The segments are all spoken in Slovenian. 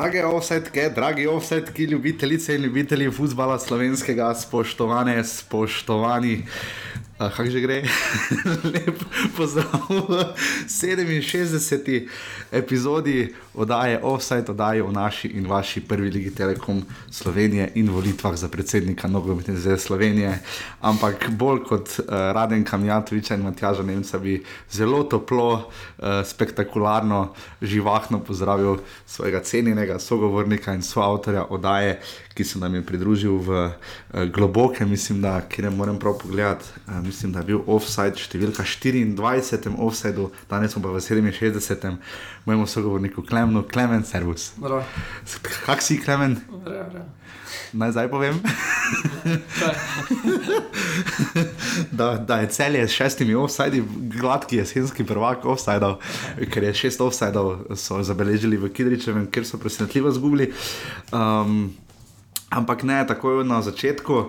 Drage offsetke, dragi offsetki, ljubitelice in ljubitelji futbola slovenskega, spoštovane, spoštovani. Uh, Kako že gre? Lep pozdrav v 67. epizodi oddaje Offside, oddaje v naši in vaši prvi ligi Telekom Slovenije in volitvah za predsednika Nogometne zveze Slovenije. Ampak bolj kot uh, Raden Kamjatovič in Matjaža Nemca bi zelo toplo, uh, spektakularno, živahno pozdravil svojega cenjenega sogovornika in soavtorja oddaje, ki se nam je pridružil v uh, globoke, mislim, da kjer ne morem prav pogledati. Uh, mislim, da je bil offside številka 24, offside, danes smo pa v 67, mojemu sogovorniku Klemenu, Klemen, servus. Kak si, Klemen? prav, prav. Naj zdaj povem. da, da je celje s šestimi offsajdi, gladki jesenski prvak offsajdov, ker je šest offsajdov so zabeležili v Kidričevem, ker so presenetljivo zgubili. Um, Ampak ne, takoj na začetku, uh,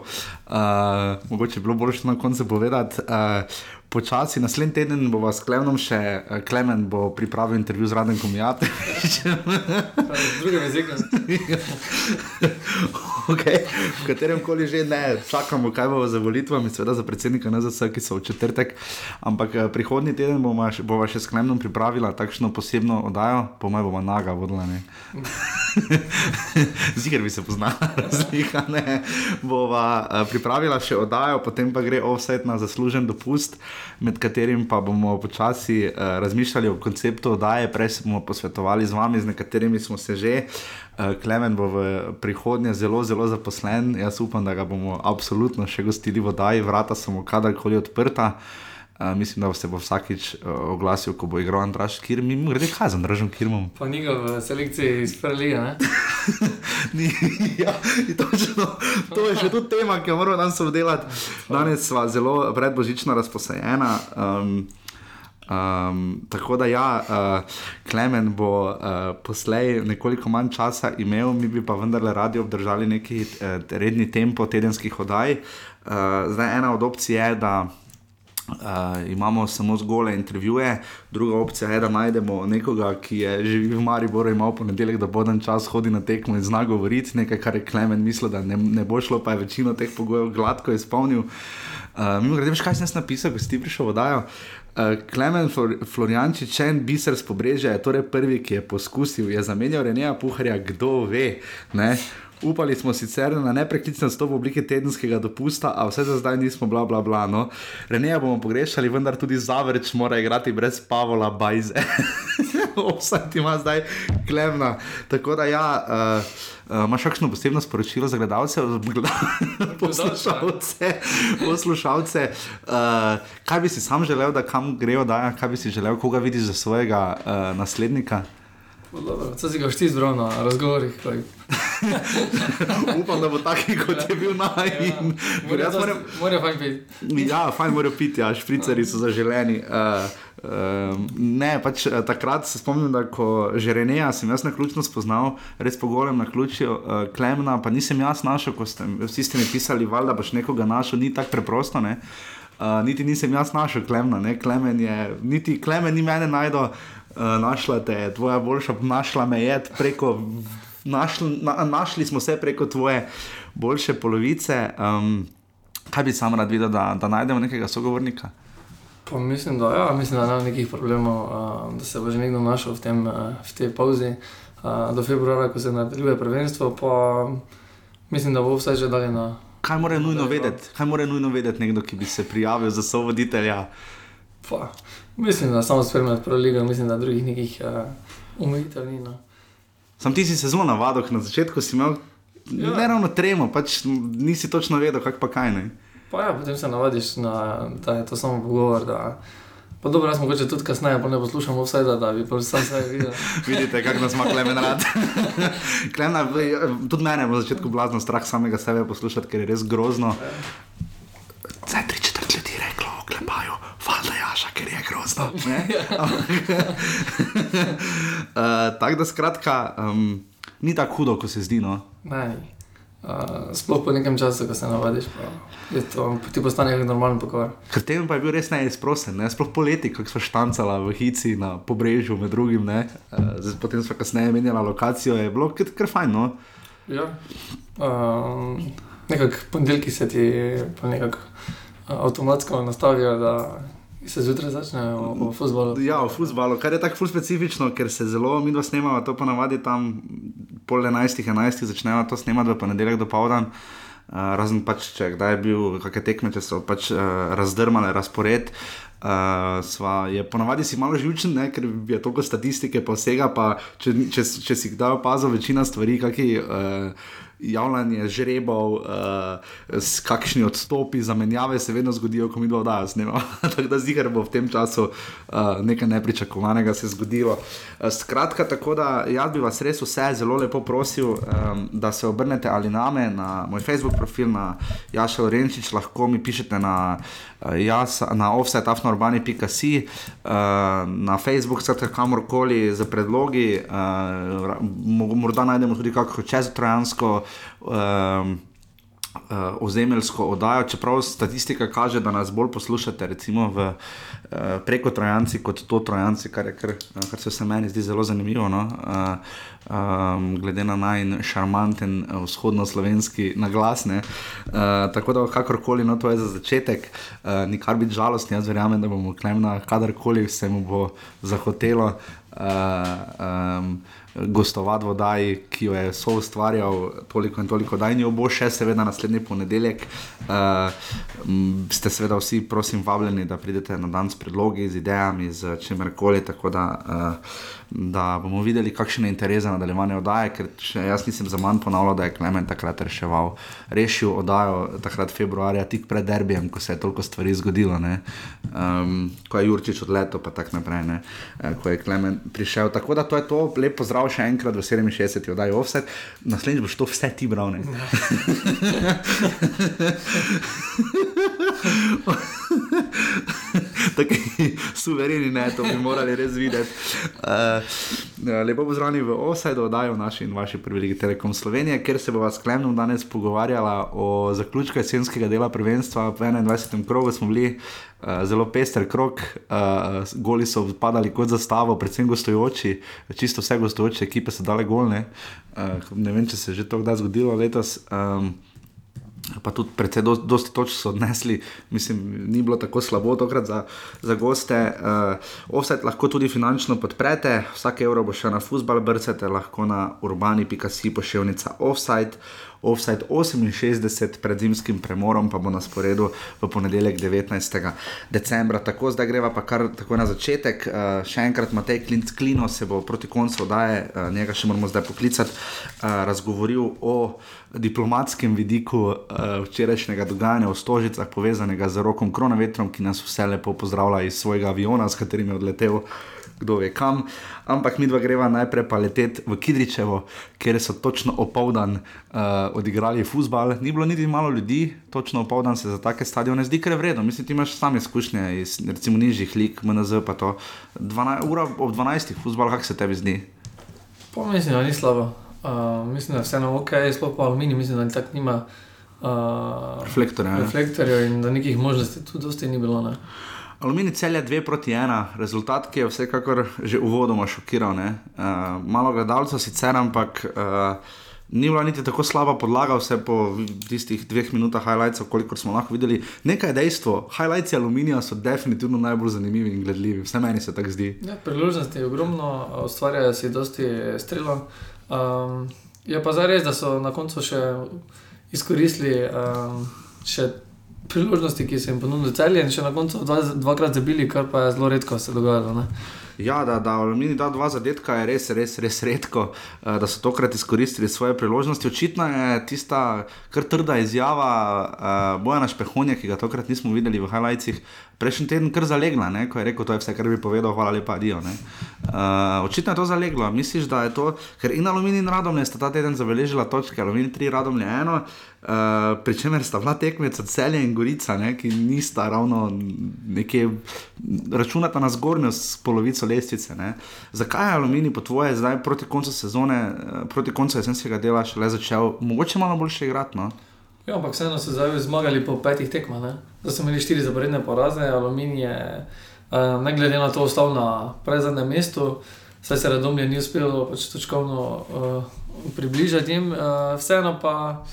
mogoče je bilo bolje na koncu povedati. Uh, Počasi naslednji teden bo vas Klemen še, uh, Klemen bo pripravil intervju z. Prav, v drugem jeziku. okay. V katerem koli že ne, čakamo, kaj bo za volitvami, seveda za predsednika NZS, ki so v četrtek. Ampak eh, prihodnji teden bova še s Klemnom pripravila takšno posebno oddajo, po mojem bomo naga vodila. ne. Ziger bi se poznala, razlika ne. Bova uh, pripravila še oddajo, potem pa gre offset na zaslužen dopust, med katerim pa bomo počasi uh, razmišljali o konceptu oddaje, prej se bomo posvetovali z vami, z nekaterimi smo se že. Uh, Klemen bo v prihodnje zelo, zelo zaposlen. Jaz upam, da ga bomo absolutno še gostili v oddaji, vrata so mu kadarkoli odprta. Uh, mislim, da se bo vsakič uh, oglasil, ko bo igral Andraš Kirm. Mimo grede, kaj z Andražem Kirmom? Pa ni ga v selekciji iz prve lige, ne? Ni, ja, in točno, to je še tu tema, ki jo moramo danes obdelati. Danes sva zelo predbožično razposajena. Um, Um, tako da, ja, uh, Klemen bo uh, poslej nekoliko manj časa imel, mi bi pa vendarle radi obdržali neki uh, redni tempo tedenskih oddaj. Uh, zdaj, ena od opcij je, da uh, imamo samo zgole intervjuje, druga opcija je, da najdemo nekoga, ki je živi v Mariboru, ima v ponedeljek, da bo dan čas hodi na tekmo in zna govoriti nekaj, kar je Klemen mislil, da ne, ne bo šlo, pa je večino teh pogojev gladko izpolnil. Uh, Mimo grede, veš, kaj sem jaz napisal, ko si ti prišel vodajo. Uh, Klemen Flor Floriančič, en biser z pobrežja, je torej prvi, ki je poskusil, je zamenjal Reneja Puharja, kdo ve. Ne? Upali smo sicer na nepreklicno stop v obliki tedenskega dopusta, a vse za zdaj nismo, bla, bla, bla. No. Reneja bomo pogrešali, vendar tudi Zavrč mora igrati brez Pavola Bajze. Vsak ima zdaj klemna. Tako da ja. Uh, Uh, imaš kakšno posebno sporočilo za gledalce, gleda- poslušalce? poslušalce uh, kaj bi si sam želel, da kam grejo, da kaj bi si želel, koga vidiš za svojega uh, naslednika? Pa Dobro, co si ga šti zbral na razgovorih? Upam, da bo taki, kot je bil najin. Mora Jaz moram- Mora fajn biti. Ja, fajn morajo piti, ja, špricari so zaželeni. Uh, uh, ne, pač uh, takrat se spomnim, da ko že Reneja sem jaz na ključno spoznal, res po golem na ključju uh, Klemna, pa nisem jaz našel, ko ste, vsi ste mi pisali, valjda boš nekoga našel, ni tako preprosto. Ne? Uh, niti nisem jaz našel Klemna, ne? Klemen je, niti Klemen ni mene najdel, uh, našla te je, tvoja boljša, našla me je preko, našli, na, našli smo se preko tvoje boljše polovice. Um, kaj bi sam rad videl, da, da najdemo nekega sogovornika? Pa mislim, da, ja, mislim, da nema nekih problemov, uh, da se bo že nekdo našel v, tem, uh, v tej pauzi. Uh, do februarja, ko se nadaljuje prvenstvo, pa mislim, da bo vse že dalje na. Kaj mora nujno vedeti, kaj mora nujno vedeti nekdo, ki bi se prijavil za sovoditelja? Pa, mislim, da samo spremljati prvo ligo, mislim, da drugih nekih uh, umitev ni. No. Sam ti si se zelo navadil, na začetku si imel ja. Ja. ne ravno tremo, pač nisi točno vedel, kako pa kaj ne. Pa ja, potem se navadiš, na, da je to samo pogovor. Da, pa dobro, jaz mogoče tudi kasneje, pa ne poslušam vse, da, da bi sam vse videl. Vidite, kako nas ima klemen rad. Klemna, tudi mene je v začetku blazno strah samega sebe poslušati, ker je res grozno. Zdaj tri četrt ljudi je reklo, oklepajo, valjda jaša, ker je grozno. uh, tako da skratka, um, ni tako hudo, kot se zdi. No. Ne. Uh, sploh po nekem času, ko se navadiš, to, ti postane nek normalen pogovor. Ker tem pa je bil res neizprosen, ne? sploh poleti, ko smo štancala v Hici na pobrežju, med drugim, ne? Uh, zdaj, potem smo kasneje menjala lokacijo, je bilo kar, kar fajn. No? Ja. Um, nekako ponedeljki se ti nekako uh, avtomatsko nastavijo, da se zjutraj začne o, o futbalu. Ja, v futbalu, kar je tako ful specifično, ker se zelo, mi dva snemamo to ponavadi tam pol 11, 11 začnemo to snemati v ponedeljek do povdan. Uh, razen pač, če kdaj je bil, kakšne tekme, če so pač uh, razdrmale razpored. Uh, sva, je ponavadi si malo živčen, ne, ker je toliko statistike, pa vsega. Pa, če, če, če si kdaj opazil, večina stvari, ki. Uh, javljanje žrebov, uh, kakšni odstopi, zamenjave se vedno zgodijo, ko mi dva oddaja snema. tako da zdi se, da bo v tem času uh, nekaj nepričakovanega se zgodilo. Uh, skratka, tako da jaz bi vas res vse zelo lepo prosil, um, da se obrnete ali name na moj Facebook profil, na Jaša Orenčič, lahko mi pišete na. Jaz na offsetafnourbani.com, uh, na Facebook, skratka, kamorkoli za predlogi, uh, morda najdemo tudi kakšno čeztrojansko um, uh, ozemeljsko oddajo, čeprav statistika kaže, da nas bolj poslušate, recimo v, uh, preko Trojanci, kot to Trojanci, kar, je, kar, kar se vse meni zdi zelo zanimivo. No? Uh, um, glede na najšarmanten vzhodno-slovenski naglas. Uh, tako da, kakorkoli, no, to je za začetek, uh, nikar biti žalostni, jaz verjamem, da bomo klemna, kadarkoli se mu bo zahotelo. Uh, um, gostovati v oddaji, ki jo je so ustvarjal toliko in toliko, da je bo še, seveda, naslednji ponedeljek. Uh, ste seveda vsi, prosim, vabljeni, da pridete na dan s predlogi, z idejami, z čemerkoli. Tako da. Uh, da bomo videli, kakšen je interes za nadaljevanje oddaje. Ker jaz nisem za manj ponavljal, da je Klemen takrat reševal, rešil oddajo takrat februarja, tik pred derbijem, ko se je toliko stvari zgodilo, um, ko je Jurčič odletel, pa tako naprej, ne? Eh, ko je Klemen prišel. Tako da to je to, lepo zdrav še enkrat v 67. oddaji offset, naslednjič boš to vse ti bral. Tako suvereni, ne, to bi morali res videti. Uh, lepo pozdravljeni v Osajdu, oddajo naši in vaši privilegiji Telekom Slovenije, kjer se bova s Klemnom danes pogovarjala o zaključku jesenskega dela prvenstva. V 21. krogu smo bili uh, zelo pester krok, uh, goli so padali kot zastavo, predvsem gostujoči, čisto vse gostujoče ekipe so dale golne. Uh, ne vem, če se je že to kdaj zgodilo letos. Um, pa tudi precej do, dosti točk so odnesli, mislim, ni bilo tako slabo tokrat za, za goste. Uh, offset lahko tudi finančno podprete, vsak evro bo šel na fusbal, brcete lahko na urbani.si pošiljnica offside. Offside 68 pred zimskim premorom, pa bo na sporedu v ponedeljek 19. decembra. Tako zdaj greva pa kar tako na začetek. Uh, še enkrat Matej Klino se bo proti koncu oddaje, uh, njega še moramo zdaj poklicati, uh, razgovoril o diplomatskem vidiku uh, včerajšnjega dogajanja v Stožicah, povezanega z rokom Kronavetrom, ki nas vse lepo pozdravlja iz svojega aviona, s katerim je odletel kdo ve kam. Ampak mi dva greva najprej pa leteti v Kidričevo, kjer so točno opoldan uh, odigrali futbal. Ni bilo niti malo ljudi, točno opoldan se za take stadione zdi, ker je vredno. Mislim, ti imaš sami izkušnje iz recimo nižjih lik, MNZ pa to. 12, ura ob 12. futbal, kako se tebi zdi? Pa mislim, da ni slabo. Uh, mislim, da je vseeno ok, sploh pa aluminij, mislim, da tako nima. Uh, reflektorje. Reflektorje in da nekih možnosti tudi dosti ni bilo. Ne? Aluminij cel je 2 proti 1, rezultat, ki je vsekakor že uvodoma šokiral. Uh, malo gledalcev sicer, ampak uh, ni bila niti tako slaba podlaga, vse po tistih dveh minutah highlightsov, koliko smo lahko videli. Nekaj je dejstvo, highlights aluminija so definitivno najbolj zanimivi in gledljivi, vse meni se tako zdi. Ja, priložnosti je ogromno, ustvarjajo si dosti strelov. Um, je pa zdaj res, da so na koncu še izkoristili um, še priložnosti, ki so jim ponudili celje, in še na koncu dva, dvakrat zabili, kar pa je zelo redko se dogajalo. Ja, da, da Alumini da dva zadetka, je res, res, res redko, uh, da so tokrat izkoristili svoje priložnosti. Očitno je tista kar trda izjava uh, Bojana Špehonja, ki ga tokrat nismo videli v highlightsih, prejšnji teden kar zalegla, ne? ko je rekel, to je vse, kar bi povedal, hvala lepa, adijo. Uh, Uh, očitno je to zaleglo. Misliš, da je to, ker in aluminij in radomlje sta ta teden zabeležila točke, aluminij 3, radomlje 1, uh, pri čemer sta bila tekmeca celje in gorica, ne, ki nista ravno nekje računata na zgornjo polovico lestvice. Ne. Zakaj je aluminij po tvoje zdaj proti koncu sezone, uh, proti koncu jesenskega dela šele začel, mogoče malo boljše igrati? No? Ja, ampak vseeno so zdaj zmagali po petih tekmah. Zdaj so imeli štiri zaporedne poraze, aluminij je. Uh, ne glede na to, ostal na predzadnjem mestu, saj se Radomlje ni uspelo pač točkovno uh, približati jim, uh, vseeno pa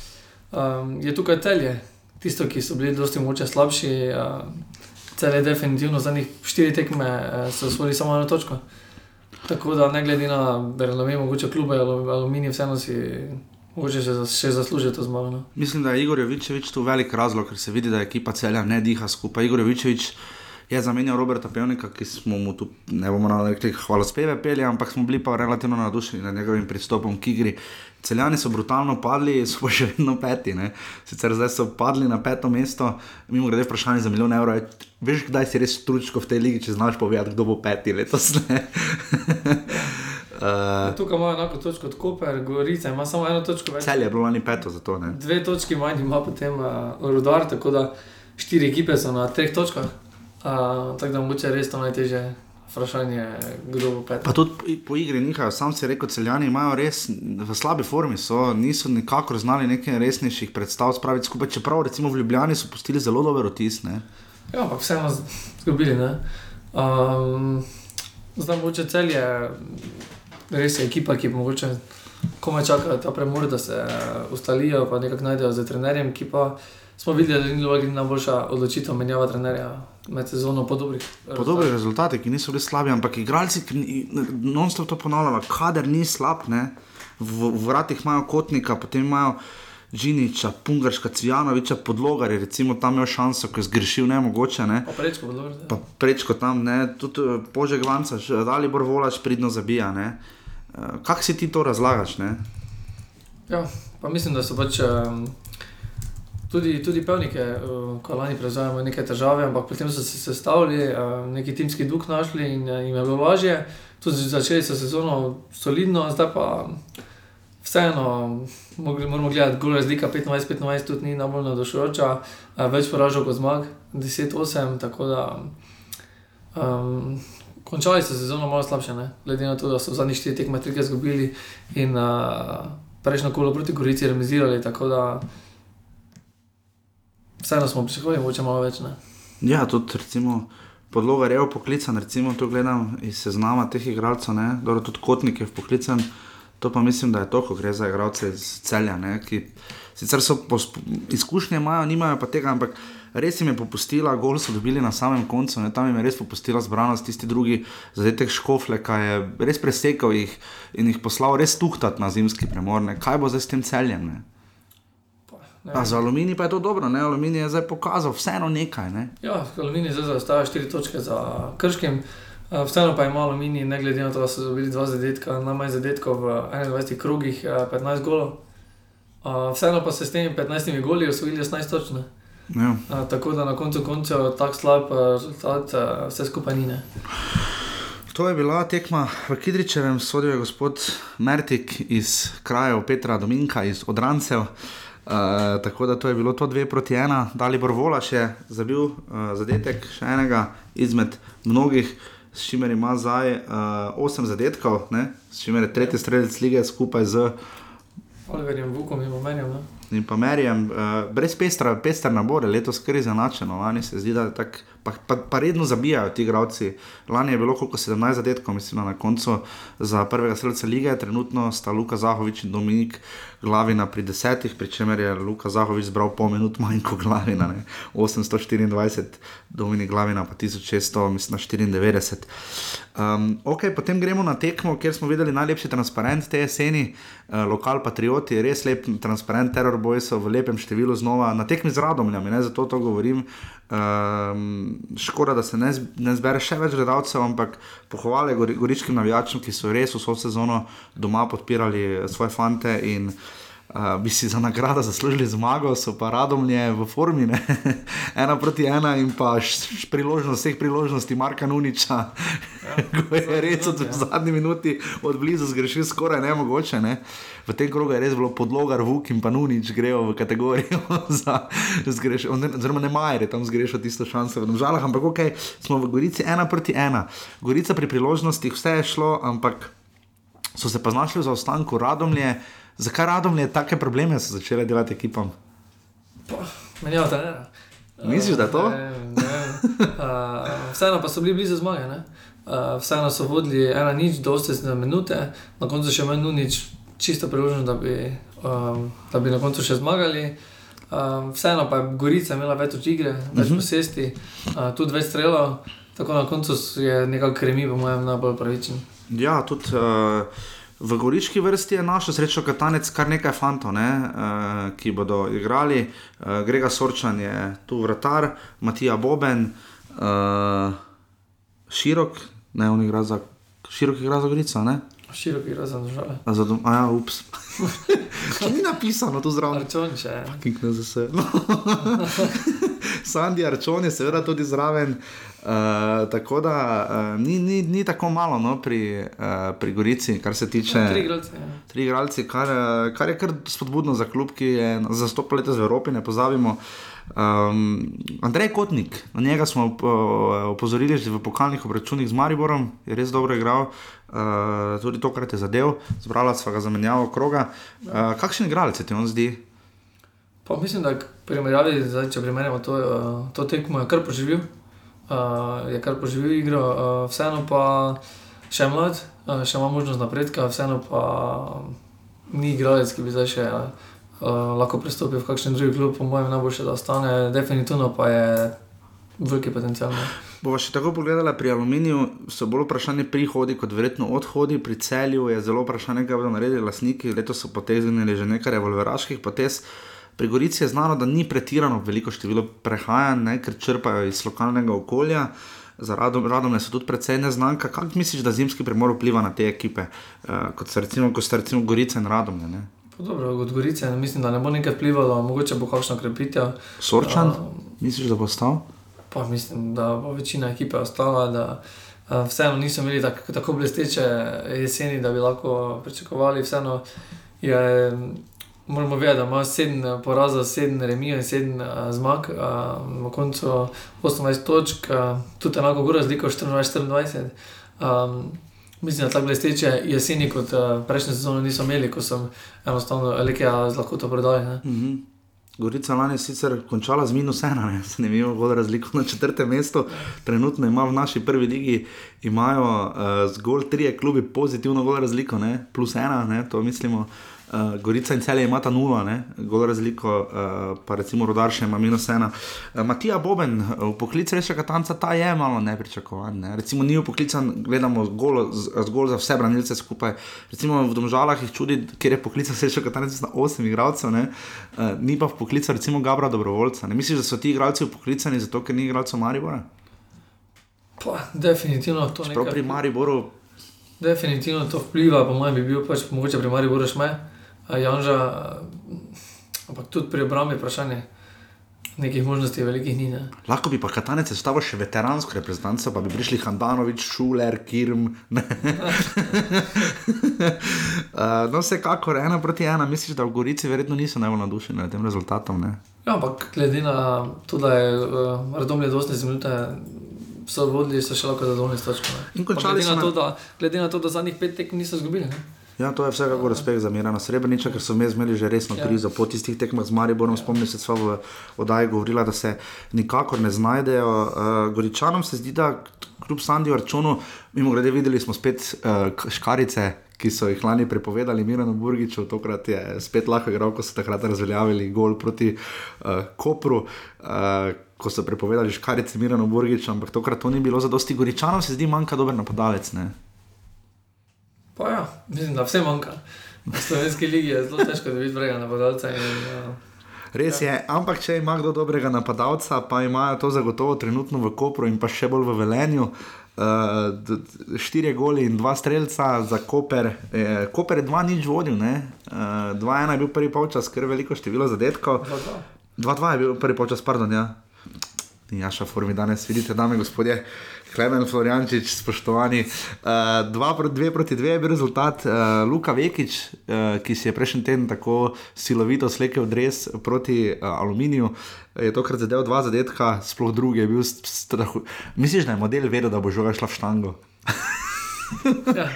um, je tukaj telje, tisto, ki so bili dosti moče slabši. Uh, Cel je definitivno zadnjih štiri tekme, uh, so osvojili samo eno točko. Tako da ne glede na, da ne vem, mogoče klube aluminij, vseeno si. Mogoče še, še zasluži to zmago. No? Mislim, da je Igor Jovičevič tu velik razlog, ker se vidi, da ekipa celja ne diha skupaj. Igor Jovičevič je zamenjal Roberta Pevnika, ki smo mu tu, ne bomo rekli, hvala speve peli, ampak smo bili pa relativno nadušeni nad njegovim pristopom k igri. Celjani so brutalno padli, so pa še vedno peti. Ne? Sicer zdaj so padli na peto mesto, mimo grede vprašanje za milijon evrov. Veš, kdaj si res tručko v tej ligi, če znaš povedati, kdo bo peti letos? Uh, tukaj ima enako točko kot Koper, Gorica ima samo eno točko več. Cel je bilo lani peto za to. Ne? Dve točki manj ima potem uh, Rudar, tako da štiri ekipe so na treh točkah. Uh, tako da mogoče res to najtežje vprašanje, kdo bo pet. Pa tudi po igri nihajo, sam si rekel, celjani imajo res v slabi formi, so, niso nikakor znali nekaj resnejših predstav spraviti skupaj, čeprav recimo v Ljubljani so pustili zelo dober otis. Ne? Ja, ampak vseeno zgubili. Um, zdaj mogoče celje, res je ekipa, ki mogoče komaj čaka ta premor, da se ustalijo, pa nekako najdejo z trenerjem, ki pa smo videli, da ni bilo najboljša odločitev menjava trenerja med sezono po dobrih rezultatih. Po dobrih rezultatih, ki niso bili slabi, ampak igralci, non-stop to ponavljajo, kader ni slab, ne? v, v vratih imajo kotnika, potem imajo. Žiniča, Pungarska, Cvjanoviča, podlogar je recimo tam imel šanso, ko je zgrešil ne mogoče. Ne. Pa prečko podlogar. Pa prečko tam, ne, tudi eh, požeg vanca, dali bor volač pridno zabija, ne. Uh, Kako si ti to razlagaš, ne? Ja, pa mislim, da so pač um, tudi, tudi pevnike, uh, ko lani prevzajemo neke težave, ampak potem so se sestavili, uh, neki timski duh našli in uh, jim je bilo lažje. Tudi začeli so sezono solidno, zdaj pa vseeno moramo gledati, gor razlika 25-25 tudi ni najbolj navdušujoča, več poražal kot zmag, 10-8, tako da um, končali so sezono malo slabše, ne? glede na to, da so v zadnjih štirih tekmah trikrat izgubili in uh, prejšnjo kolo proti Gorici remisirali, tako da vseeno smo pričakovali, mogoče malo več. Ne? Ja, tudi recimo. Podloga je poklican, recimo, tu gledam iz seznama teh igralcev, tudi kotnik je poklican. To pa mislim, da je to, ko gre za igralce iz celja, ne, ki sicer so izkušnje, imajo, nimajo pa tega, ampak res jim je popustila, gol so dobili na samem koncu, ne, tam jim je res popustila zbranost, tisti drugi zadetek škofle, ki je res presekal jih in jih poslal res tuhtat na zimski premor. Ne. Kaj bo zdaj s tem celjem? Ne? A za aluminij pa je to dobro, ne? aluminij je zdaj pokazal vseeno nekaj. Ne? Ja, aluminij zdaj zaostaja 4 točke za krškim. Eh, vseeno pa je malo mini, ne glede na to, da so dobili dva zadetka, najmanj zadetkov v 21 krogih, 15 golov. Eh, vseeno pa se s temi 15 goli osvojili 18 točne. Ja. Eh, tako da na koncu koncev tako slab rezultat, vse skupaj ni. Ne. To je bila tekma v Kidričevem, sodel je gospod Mertik iz krajev Petra Dominka, iz Odrancev. Uh, tako da to je bilo to dve proti ena, Dalibor Volaš je zabil uh, zadetek, še enega izmed mnogih s čimer ima zdaj uh, osem zadetkov, ne? s čimer je tretji streljec lige skupaj z Oliverjem Vukom in Merjem. In pa Merjem, uh, brez pestra, pester nabor, letos kar je zanačeno, lani se zdi, da tak, pa, pa, pa redno zabijajo ti igravci. Lani je bilo koliko 17 zadetkov, mislim, na koncu za prvega streljca lige, trenutno sta Luka Zahovič in Dominik glavina pri desetih, pri čemer je Luka Zahovič zbral pol minut manj kot glavina, ne? 824, Dominik glavina pa 1600, mislim, 94. Um, ok, potem gremo na tekmo, kjer smo videli najlepši transparent te jeseni, uh, lokal patrioti, res lep transparent, teror bojso v lepem številu znova na tekmi z radomljami, ne? zato to govorim. Um, škoda, da se ne, ne zbere še več gledalcev, ampak pohvale goričkim navijačem, ki so res vso sezono doma podpirali svoje fante in Uh, bi si za nagrado zaslužili zmago, so pa radomlje v formi, ne? ena proti ena in pa priložnost, vseh priložnosti Marka Nuniča, ja, ko je res od v zadnji minuti od blizu zgrešil skoraj nemogoče. Ne? V tem krogu je res bilo podlogar, Vuk in pa Nunič grejo v kategorijo za zgrešil, oziroma ne majer je tam zgrešil tisto šanso v Domžalah, ampak ok, smo v Gorici ena proti ena. Gorica pri priložnostih vse je šlo, ampak so se pa znašli v zaostanku radomlje. Zakaj radom je take probleme so začele delati ekipam? Menjava trenera. Misliš, da je to? Ne, ne. Uh, vseeno pa so bili blizu zmage. Uh, vseeno so vodili ena nič, dosti za minute, na koncu še manj nič, čisto priložnost, da, bi, um, da bi na koncu še zmagali. Um, vseeno pa je Gorica imela več igre, več uh -huh. posesti, uh, tudi več strelov, tako na koncu je nekako kremi, po mojem, najbolj pravičen. Ja, tudi. Uh... V goriški vrsti je našel srečo katanec kar nekaj fantov, ne, uh, ki bodo igrali. Uh, Grega Sorčan je tu vratar, Matija Boben, uh, širok, ne on igra za širok igra za Gorico. Ne? Širok igra za države. Za dom, a ja, ups. Če ni napisano tu zraven. Arčonče. Kink ne zase. Sandy Arčon je seveda tudi zraven. Uh, tako da uh, ni, ni, ni tako malo no, pri, uh, pri Gorici, kar se tiče. Ja, tri igralce. Ja. Tri igralce, kar, kar je kar spodbudno za klub, ki je zastopal letos v Evropi, ne pozabimo. Um, Andrej Kotnik, na njega smo opozorili že v pokalnih obračunih z Mariborom, je res dobro igral, uh, tudi tokrat je zadev, zbrala sva ga zamenjavo kroga. Uh, kakšen igralec se ti on zdi? Pa mislim, da primerjavi, zdaj, če primerjamo to, to tekmo, je kar poživil uh, je kar poživel igro, uh, vseeno pa še mlad, uh, še ima možnost napredka, vseeno pa ni igralec, ki bi zdaj še uh, lahko pristopil v kakšen drugi klub, po mojem, najboljše, da ostane, definitivno pa je veliki potencial. Ne? Bova še tako pogledala, pri Aluminiju so bolj vprašanje prihodi kot verjetno odhodi, pri celju je zelo vprašanje, kaj bodo naredili lastniki, letos so potegnili že nekaj revolveraških potez. Pri Gorici je znano, da ni pretirano veliko število prehajanj, ker črpajo iz lokalnega okolja. Za radom, radom so tudi precej neznanka. Kaj misliš, da zimski premor vpliva na te ekipe, uh, kot so recimo, ko so recimo Gorice in Radom? Ne? Dobro, od Gorice mislim, da ne bo nekaj vplivalo, mogoče bo kakšno krepitev. Sorčan, uh, misliš, da bo ostal? Pa mislim, da bo večina ekipe ostala. Da, uh, vseeno niso imeli tak, tako blesteče jeseni, da bi lahko pričakovali. Vseeno je moramo vedeti, da ima sedem eh, porazov, sedem remijev in sedem uh, zmag, uh, na koncu 28 točk, uh, tudi enako gora razlika 24-24. Um, mislim, da tako blesteče jeseni kot uh, prejšnje sezone niso imeli, ko sem enostavno rekel, da lahko to prodali. Mm -hmm. Gorica lani je sicer končala z minus ena, ne ima zelo razliko na četrtem mestu. Trenutno ima v naši prvi ligi imajo, uh, zgolj tri klubi pozitivno razliko, ne? plus ena, ne? to mislimo. Uh, Gorica in celje imata nula, golo razliko, uh, pa recimo rodar še ima minus ena. Uh, Matija Boben, v poklic rečega tanca, ta je malo nepričakovan. Ne? Recimo ni upoklican, gledamo zgolj, zgolj za vse branilce skupaj. Recimo v Domžalah jih čudi, ker je poklican rečega tanca na osem igralcev, uh, ni pa v poklicu recimo Gabra dobrovoljca. Ne misliš, da so ti igralci upoklicani zato, ker ni igralcev Maribora? Pa, definitivno to ne. Prav pri Mariboru. Definitivno to vpliva, po mojem, bi bil pač mogoče pri Mariboru manj. Janža, ampak tudi pri obrambi vprašanje. Nekih možnosti velikih ni. Ne? Lahko bi pa Katanec stavil še veteransko reprezentanco, pa bi prišli Handanovič, Šuler, Kirm. uh, no, vsekakor ena proti ena, misliš, da v Gorici verjetno niso najbolj nadušeni nad tem rezultatom. Ne? Ja, ampak glede na to, da je uh, Radomlje 18 minut. So vodili, so še lahko zadovoljni s točkami. Glede, na... glede na to, da zadnjih pet tekm niso izgubili. Ja, to je vsekakor respekt za Mirana Srebreniča, ker so mi imeli že resno ja. krizo po tistih tekmah z Mariborom. Ja. Spomnim se, so v oddaji govorila, da se nikakor ne znajdejo. Uh, Goričanom se zdi, da kljub Sandiju Arčunu, mimo grede, videli smo spet uh, škarice. Ki so jih lani prepovedali, Mirano Burgiču, tokrat je spet lahko igral, ko so takrat razveljavili gol proti uh, Kopru, uh, ko so prepovedali škarice Mirano Burgiču, ampak tokrat to ni bilo za dosti Goričanov, se zdi manjka dober napadalec. Ne? Pa ja, mislim, da vse manjka. V slovenski ligi je zelo težko dobiti dobrega napadalca. In, uh, Res ja. je, ampak če ima kdo dobrega napadalca, pa imajo to zagotovo trenutno v Kopru in pa še bolj v Velenju. Uh, štirje goli in dva streljca za Koper. Eh, Koper je dva nič vodil, ne? Uh, 2-1 je bil prvi polčas, ker je veliko število zadetkov. 2-2 je bil prvi polčas, pardon. Ja. Jaša formi danes, vidite, dame in gospodje, Klemen Floriančič, spoštovani. Uh, dva proti dve proti dve je bil rezultat. Uh, Luka Vekič, uh, ki si je prejšnji teden tako silovito slekel dres proti uh, aluminiju, je tokrat zadev dva zadetka, sploh drugi je bil strahu. Misliš, da je model vedel, da bo žoga šla v štango? Ja.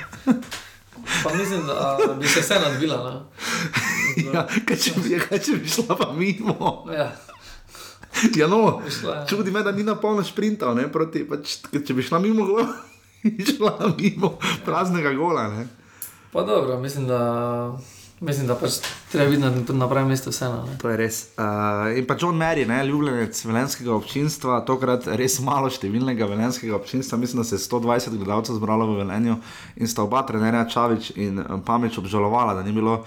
Pa mislim, da a, bi se vse nadvila. No. ja, kaj če, bi, kaj če bi šla pa mimo? Ja. Ja, no, čudi me, da ni na polno sprintal, ne, proti, pač, če bi šla mimo gola, bi šla mimo praznega gola. Ne. Pa dobro, mislim, da, mislim, da pač treba biti na, pravem mestu vseeno. ne. To je res. Uh, in pa John Mary, ne, ljubljenec velenskega občinstva, tokrat res malo številnega velenskega občinstva, mislim, da se je 120 gledalcev zbralo v Velenju in sta oba trenerja Čavič in eh, Pameč obžalovala, da ni bilo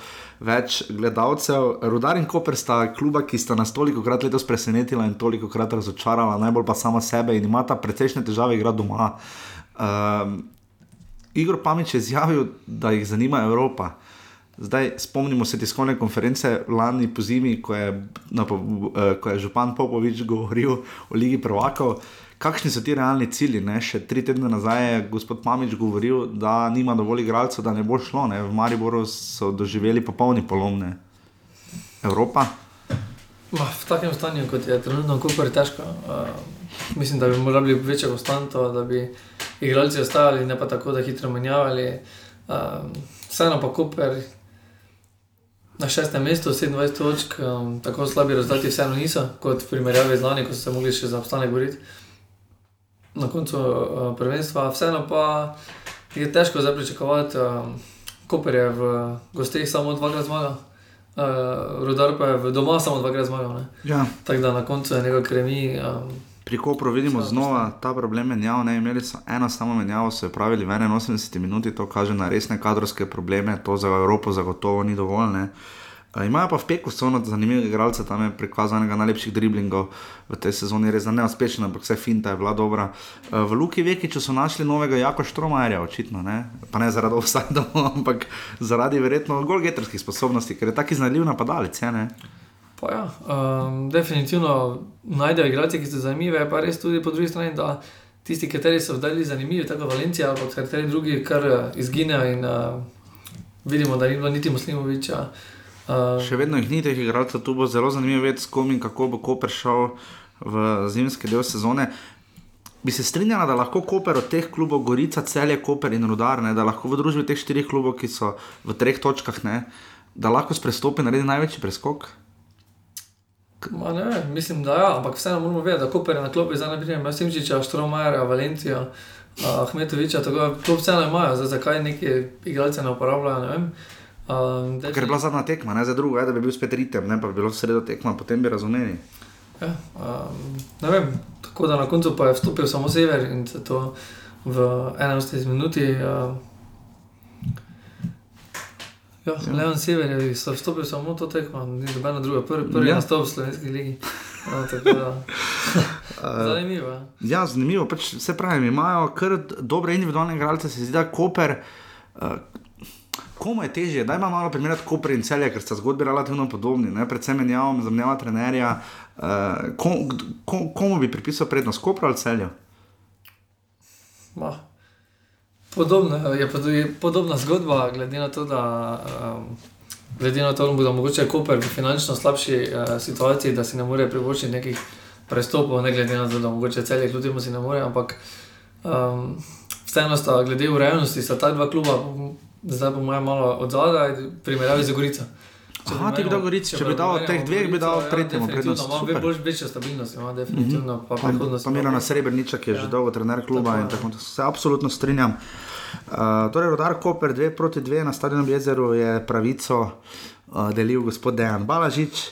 več gledalcev. Rudar in Koper sta kluba, ki sta nas toliko krat letos presenetila in toliko krat razočarala, najbolj pa sama sebe in imata precejšnje težave igrati doma. Um, Igor Pameč je izjavil, da jih zanima Evropa. Zdaj spomnimo se tiskovne konference lani po zimi, ko je, na, eh, ko je župan Popovič govoril o Ligi Prvakov. Kakšni so ti realni cilji? Ne? Še tri tedne nazaj je gospod Pamič govoril, da nima dovolj igralcev, da ne bo šlo. Ne? V Mariboru so doživeli popolni polomne. Evropa. V takem stanju, kot je trenutno, kako je težko. Uh, mislim, da bi morali biti večja konstanta, da bi igralci ostajali, ne pa tako, da hitro menjavali. Uh, vseeno pa Koper na šestem mestu, 27 točk, um, tako slabi rezultati vseeno niso, kot v primerjavi z lani, ko so se mogli še za obstanek boriti na koncu uh, prvenstva. Vseeno pa je težko zdaj pričakovati, um, Koper je v gostih samo dvakrat zmagal. Uh, Rudar pa je doma samo dvakrat zmagal. ne. Ja. Tako da na koncu je nekaj kremi. Um, Pri Kopru vidimo Slabo znova ta problem menjav. Ne? Imeli so eno samo menjavo, so jo pravili v 81 minuti, to kaže na resne kadrovske probleme, to za Evropo zagotovo ni dovolj. Ne? E, Imajo pa v Peku sono zanimivega igralca, tam je prikazal enega najlepših driblingov v tej sezoni, res da ne uspešen, ampak vse finta je bila dobra. E, V Luki Vekiču so našli novega Jako Štromajerja, očitno, ne? pa ne zaradi offside, ampak zaradi verjetno golgeterskih sposobnosti, ker je taki znaljiv napadalec. je? Pa ja, um, definitivno najdejo igralce, ki so zanimivi, je pa res tudi po drugi strani, da tisti, kateri so zdaj zanimivi, tako Valencija, ampak kateri drugi kar uh, izginejo in uh, vidimo, da ni bilo niti Muslimoviča. Uh, Še vedno jih ni teh igralcev, tu bo zelo zanimivo vedeti, s kom in kako bo Koper šel v zimski del sezone. Bi se strinjala, da lahko Koper od teh klubov, Gorica, Celje, Koper in Rudar, ne, da lahko v družbi teh štirih klubov, ki so v treh točkah, ne, da lahko s prestopi naredi največji preskok. Ma ne, mislim, da ja, ampak vseeno moramo vedeti, da Koper je na klopi za naprej, ima Simčiča, Štromajerja, Valencijo, Ahmetoviča, tako da to vseeno imajo, zdaj zakaj neki igralce ne uporabljajo, ne vem. Um, Ker je bila zadnja tekma, ne za drugo, je, da bi bil spet ritem, ne pa bi bilo sredo tekma, potem bi razumeli. Ja, um, ne vem, tako da na koncu pa je vstopil samo sever in se to v 81 minuti. Uh, ja, ja. Leon Sever je so vstopil samo to tekmo, ni nobena druga, prvi, prvi Ja. nastop v slovenski ligi. No, da, zanimivo. ja. Ja, zanimivo, pač, se pravi, imajo kar dobre individualne igralce, se zdi, da Koper. Uh, Komu je težje, da ima malo primerjati Koper in celje, ker sta zgodbi relativno podobni, ne? predvsem menjavam, zamenjava trenerja. Uh, kom, kom, komu bi pripisal prednost, Koper ali celju? Ma. Podobno, je, pa tudi podobna zgodba, glede na to, da, um, glede na to, da mogoče Koper v finančno slabši uh, situaciji, da si ne more privoščiti nekih prestopov, ne glede na to, da mogoče celje kljub si ne more, ampak um, vseeno sta glede urejenosti, sta ta dva kluba, zdaj po mojem malo od zadaj, v primerjavi z Gorico. Aha, ti dal Gorici, če bi dal od teh dveh, bi dal tretjemu prednost. Ima Super. bolj večjo stabilnost, ima definitivno pa Pa, prihodnost. pa Mirana Srebrniča, ki je ja. že dolgo trener kluba Tako in tako naprej. Se absolutno strinjam. Uh, torej, Rodar Koper 2 proti 2 na stadionu jezeru je pravico uh, delil gospod Dejan Balažič.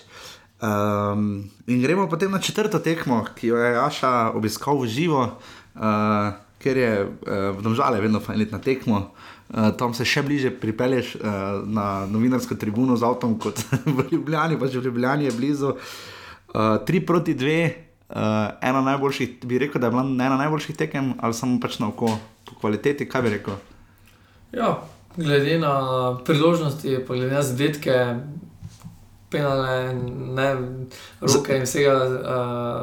Um, in gremo potem na četrto tekmo, ki jo je Aša obiskal v živo, uh, ker je uh, v Domžale vedno fajn iti na tekmo. Uh, tam se še bliže pripelješ uh, na novinarsko tribuno z avtom kot v Ljubljani, pač v Ljubljani je blizu. Uh, 3 proti 2, uh, ena najboljših, bi rekel, da je bila ena najboljših tekem, ali samo pač na oko, po kvaliteti, kaj bi rekel. Ja, glede na priložnosti, pa glede na zadetke, penale, ne, roke in vsega uh,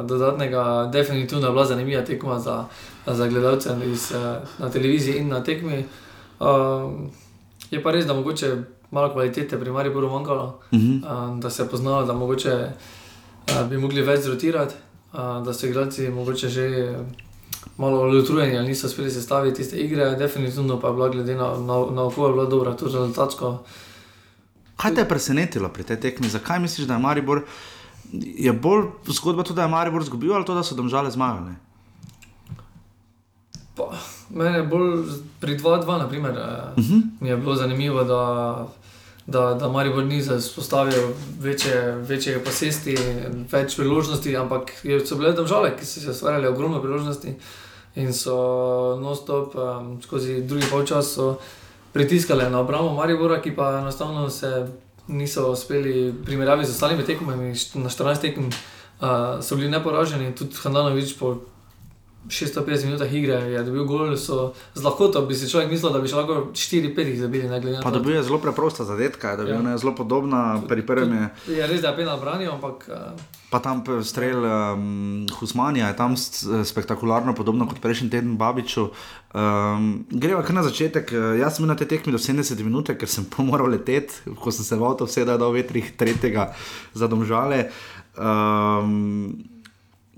dodatnega, definitivno je bila zanimiva tekma za, za gledalce iz, uh, na televiziji in na tekmi. Uh, je pa res, da mogoče malo kvalitete pri Mariboru manjkalo, Uh -huh. uh, da se je poznalo, da mogoče uh, bi mogli več zrotirati, uh, da so igralci mogoče že. Malo utrujeni, ali niso uspeli sestaviti tiste igre, definitivno pa je bila glede na, na, na oko, je bila dobra, tudi rezultatsko. Kaj te je presenetilo pri tej tekmi? Zakaj misliš, da je Maribor? Je bolj zgodba to, da je Maribor izgubil ali to, da so domžale zmagali? Pa, mene je bolj pri 2-2, naprimer, uh Uh -huh. mi je bilo zanimivo, da, da, da Maribor ni vzpostavil večje, večje posesti, več priložnosti, ampak je- so bile države, ki so se ustvarjale ogromno priložnosti in so non-stop um, skozi drugi polčas pritiskale na obrambo Maribora, ki pa enostavno se niso uspeli primerjavi z ostalimi tekmami, na 14 tekem uh, so bili neporaženi, tudi Handanovič po 650 minutah igre je dobil gol, so z lahkoto bi si človek mislil, da bi še lahko 4-5 jih zabili, ne Pa dobil je zelo preprosta zadetka, da je Ja. zelo podobna pri prvem. Je, Je res, da je penal branil, ampak uh, pa tam strel um, Husmanija je tam s- spektakularno, podobno kot prejšnji teden Babiču. Um, greva kar na začetek. Eh, Jaz sem na tej tekmi do 70 minut, ker sem moral leteti, ko sem se v avto vsedal do vetrih tretjega za domžale. Um,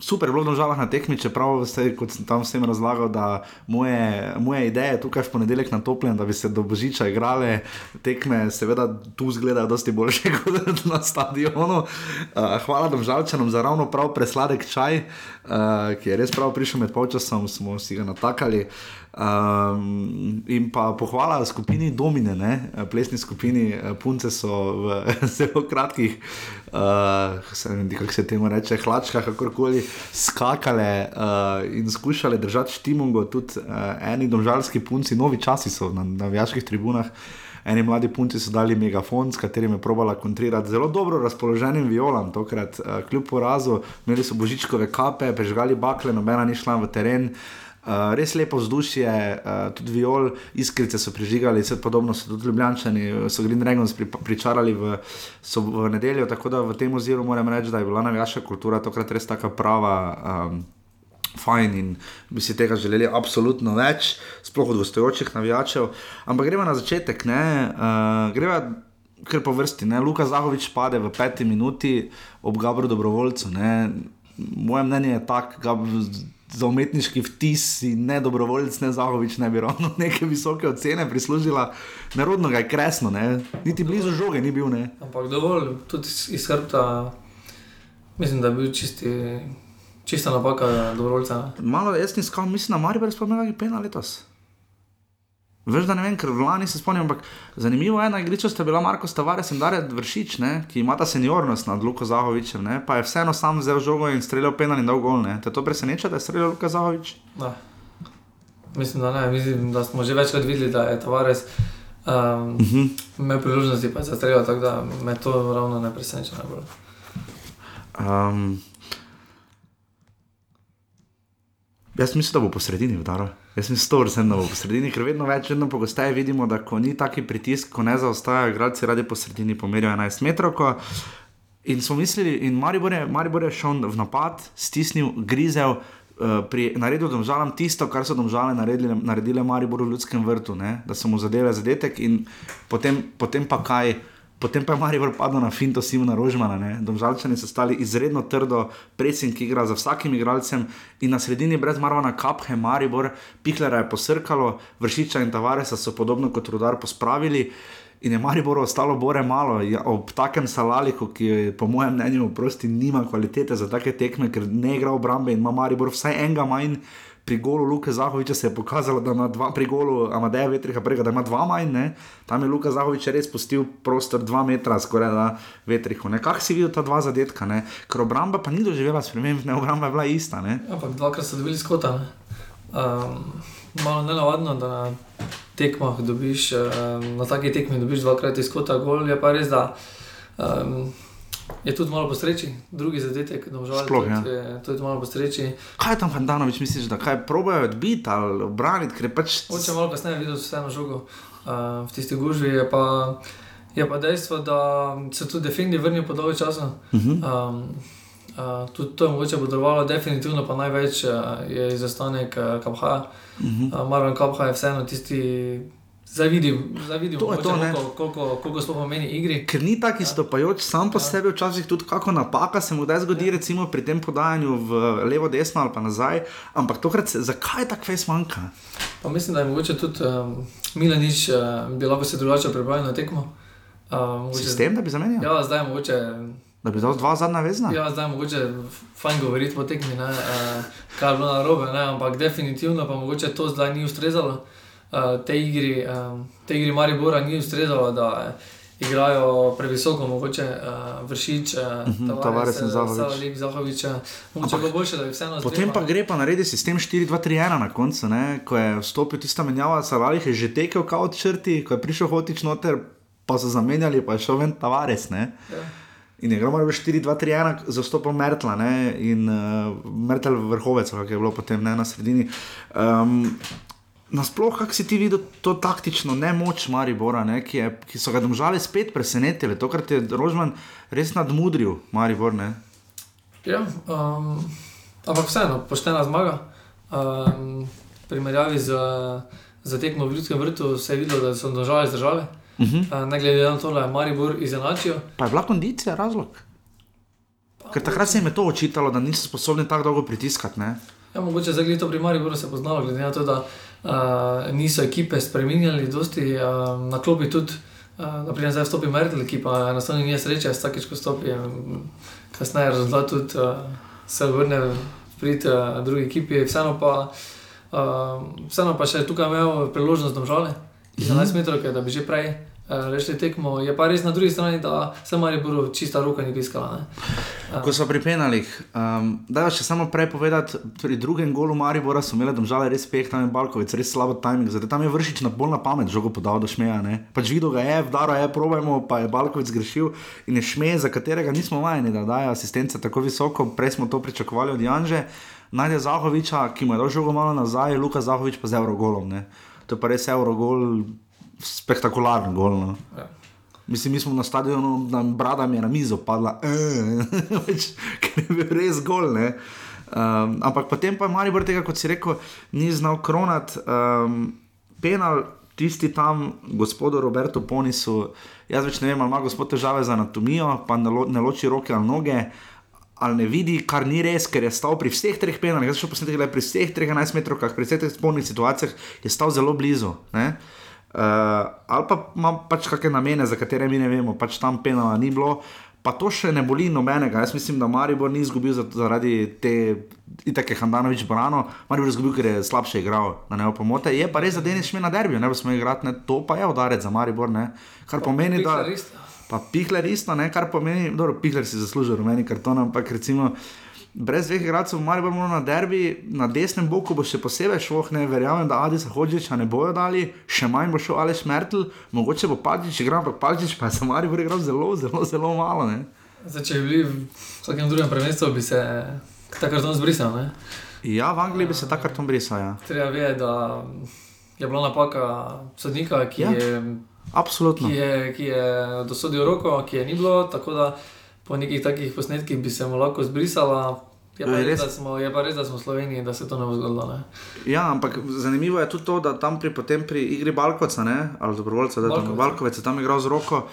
Super bilo v Domžalah na tekmi, čeprav ste, kot sem tam vsem razlagal, da moje, moje ideje tukaj v ponedeljek na toplem, da bi se do Božiča igrale tekme, seveda tu zgledajo dosti boljše kot na stadionu. Uh, hvala Domžalčanom za ravno prav presladek čaj, uh, ki je res prav prišel med polčasom, smo si ga natakali. Um, in pa pohvala skupini Domine, ne? plesni skupini eh, Punce so v zelo kratkih, uh, ne vem, kako se temu reče, hlačkah, kakorkoli, skakale uh, in skušale držati štimungo, tudi uh, eni domžalski punci, novi časi so na navijaških tribunah. Eni mladi punci so dali megafon, s katerim je probala kontrirati zelo dobro razpoloženim violam, tokrat uh, kljub porazu, imeli so božičkove kape, prežgali bakle, nobena ni šla v teren. Uh, res lepo vzdušje, uh, tudi viol, iskrice so prižigali, vse podobno so tudi Ljubljani, so Green Dragons pri, pričarali v, so v nedeljo, tako da v tem oziru moram reči, da je bila navijaška kultura tokrat res taka prava. Um, Fajn in bi si tega želeli absolutno več, sploh od gostujočih navijačev. Ampak gremo na začetek, ne, uh, gremo kar po vrsti. Ne. Luka Zahovič pade v peti minuti ob Gabru Dobrovoljcu. Ne. Moje mnenje je tako, za umetniški vtis in ne dobrovoljec, ne Zahovič, ne bi ravno neke visoke ocene prislužila. Nerodno ga je kresno, ne. niti blizu žoge ni bil. Ne. ampak dovolj, tudi iz, hrbta, mislim, da je bil čisti, čista napaka dobrovoljca. Malo jaz nisem skal, mislim, da Maribor je sploh nekaj pena letos. Veš, da ne vem, ker v lani se spomnim, ampak zanimivo je, na igrišču sta bila Marko Stavares in Darek Vršič, ne, ki ima ta seniornost nad Luko Zahovičem, ne, pa je vseeno sam vzel žogo in streljal penal in dal gol. Ne. Te to preseneča, da je streljal Luka Zahovič? Da. Mislim, da ne, mislim, da smo že večkrat videli, da je Tavares um, Uh -huh. imel priložnosti, pa je zastrelil, tako da me to ravno ne preseneča najbolj. um, jaz mislim, da bo po sredini udaril. Jaz mislim, sto procent, da bo po sredini, ker vedno več, vedno pogosteje vidimo, da ko ni taki pritisk, ko ne zaostajajo, igralci radi po sredini pomerijo 11 metrov. Ko, in smo mislili, in Maribor je, Maribor je šel v napad, stisnil, grizel. Uh, pri, naredil domžalam tisto, kar so domžale naredile, naredile Mariboru v ljudskem vrtu, ne? da so mu zadele zadetek, in potem, potem pa kaj, potem pa je Maribor padel na finto Simona Rožmana. Domžalčani so stali izredno trdo, pressing igra za vsakim igralcem in na sredini brez Marvana Kaphe, Maribor, Pihlera je posrkalo, Vršiča in Tavaresa so podobno kot rudar pospravili. In je Maribor ostalo bore malo, ja, ob takem salaliku, ki je, po mojem mnenju prosti, nima kvalitete za take tekme, ker ne igra obrambe in ima Maribor vsaj enega manj. Pri golu Luka Zahoviča se je pokazalo, da ima dva, pri golu Amadeja Vetriha, prega, da ima dva manj, ne? tam je Luka Zahovič res pustil prostor dva metra skoraj na Vetrihu. Kako si videl ta dva zadetka, ne? ker obramba pa ni doživela sprememb, ne obramba je bila ista. Ne? Ampak dvakrat so dobili skota. ne. Um, malo nenavadno, da na tekmah dobiš, um, na taki tekmi dobiš dvakrat iz kota gol, je pa res, da um, je tudi malo po sreči, drugi zadetek, da žal Sploh, ja. tudi, je tudi malo po sreči. Kaj tam Handanovič misliš, da kaj probojajo odbiti ali obraniti, ker je pač. Oče malo kasneje videl vseeno žogo uh, v tisti gužvi, je pa, je pa dejstvo, da se tudi Defendi vrnil po dolgem času. Uh -huh. Um, uh, tudi to je mogoče podrovalo, definitivno pa največ uh, je izostanek uh, Kapha. Uh -huh. Uh, Marvin Kapha je vseeno tisti. Zdaj vidim, zdaj vidim To je to, koliko, koliko, koliko sploh pomeni igri. Ker ni tako izstopajoč, sam po sebi včasih tudi kako napaka se mu kdaj zgodi, recimo pri tem podajanju v levo, desno ali pa nazaj, ampak tokrat se, zakaj tako fez manjka? Pa mislim, da je mogoče tudi um, Milanič uh, bi lahko se drugače pripravil na tekmo. Uh, mogoče- Sistem, da bi zamenjal? Ja, zdaj je mogoče. Da bi dal dva zadnja vezna? Ja, zdaj je mogoče fajn govoriti po tekmi, ne, uh, kaj je bilo na robe, ne, ampak definitivno pa mogoče to zdaj ni ustrezalo. Uh, te igri, um, te igri Maribora ni ustrezalo, da eh, igrajo previsoko, mogoče uh, vršič, uh, Tavares in Zahovič. Zahovič, Zahovič mogoče bilo boljše, da bi vseeno Potem pa gre pa naredi sistem 4-2-3-1 na koncu, ne? ko je vstopil tista menjava, Salalih je že tekel kao od črti, ko je prišel hotič noter, pa so zamenjali, pa je šel ven Tavares. Ja. In je igral v 4-2-3-1 za vstopom Mertla ne? in uh, Mertel vrhovec, kako je bilo potem ne, na sredini. Um, Nasploh, kako si ti videl to taktično nemoč Maribora, ne, ki, je, ki so ga domžali spet presenetili, tokrat je Rožman res nadmudril Maribor. Ne. Ja, um, ampak vseeno, poštena zmaga. Um, primerjavi z, z tekmo v Ljudskem vrtu se je videlo, da so države zdržale. Uh -huh. Uh, ne glede na to, da je Maribor izenačil. Pa je bila kondicija razlog? Ker takrat se jim je to očitalo, da niso sposobni tako dolgo pritiskati. Ne? Ja, mogoče za to pri Mariboru se je poznalo, glede na to, da niso ekipe spremenjali, dosti uh, na klopi tudi. Uh, naprimer, zdaj vstopi Mertel, ki pa enostavno ni sreče, vsakeč, ko stopi, je, kasneje rezultat tudi uh, se vrne prid uh, drugi ekipi. Vseeno pa, uh, vseeno pa še tukaj imel priložnost domžale, iz 11 metrov, da bi že prej rešili tekmo. Je pa res na drugi strani, da se Mariboru čista roka ni piskala. Ne? Ko so pri penalih, um, da še samo prej povedati, pri drugem golu Maribora so imeli domžale res peh, tam je Balkovic, res slabo timing, zato tam je vršič na bolj na pamet žogo podal do šmeja. Pač videl ga je, vdaro je, probajmo, pa je Balkovic grešil in je šmej, za katerega nismo vajeni, da daje asistence tako visoko, prej smo to pričakovali od Janže. Najde Zahoviča, ki mu je dal žogo malo nazaj, Luka Zahovič pa z Eurogolom. Ne? To je pa res Eurogol, spektakularen gol. No. Ja. Mislim, mi smo na stadionu, da brada mi je na mizo padla, Pač, ker je bil res gol. Ne? Um, ampak potem pa je Maribor tega, kot si rekel, ni znal kronati. Um, penal, tisti tam, gospodu Robertu Ponisu, jaz več ne vem, ali ima gospod težave z anatomijo, pa ne, lo, ne loči roke ali noge. Ali ne vidi, kar ni res, ker je stal pri vseh treh penalih. Jaz sem šel posnetek, je pri vseh treh 11 metrov, pri vseh teh spornih situacijah je stal zelo blizu. Ne? Uh, ali pa ima pač kakšne namene, za katere mi ne vemo, pač tam penala ni bilo. Pa to še ne boli nobenega. Jaz mislim, da Maribor ni izgubil za- zaradi te, itake Handanovič Brano, Maribor je izgubil, ker je slabše igral, da ne bo pomote. Je pa res, da Denis šme na derbijo, ne bo smo igrati, ne, to pa je udarec za Maribor, ne. Kar pomeni, da. Pikler isto. Pa Pihler isto, ne, kar pomeni, da Pihler si zasluži rumeni karton, ampak recimo brez dveh igralcev Mariboru moramo na derbi, na desnem boku bo še posebej šlo, ne verjamem, da Adisa Hodžiča ne bojo dali, še manj bo šel Aleš Mertl, mogoče bo Palčič igral, ampak Palčič pa je za Maribor igral zelo, zelo, zelo malo. Ne. Zdaj, če bi bili v vsakem drugem prvenstvu, bi se ta karton zbrisal. Ne? Ja, v Angliji bi se ta karton brisal. Ja. Treba vedeti, da je bila napaka sodnika, ki, Ja. ja. je, Absolutno. ki, je, ki je dosodil roko, ki je ni bilo. Tako da po nekih takih posnetkih bi se mu lahko zbrisala. Je pa, Ja, res, smo, je pa res, da smo v Sloveniji, da se to ne bo zgodilo. Ne? Ja, ampak zanimivo je tudi to, da tam pri, pri igri Balkovca, ne, ali dobrovoljca, da tam Balkovec. Balkovec je tam igral z roko.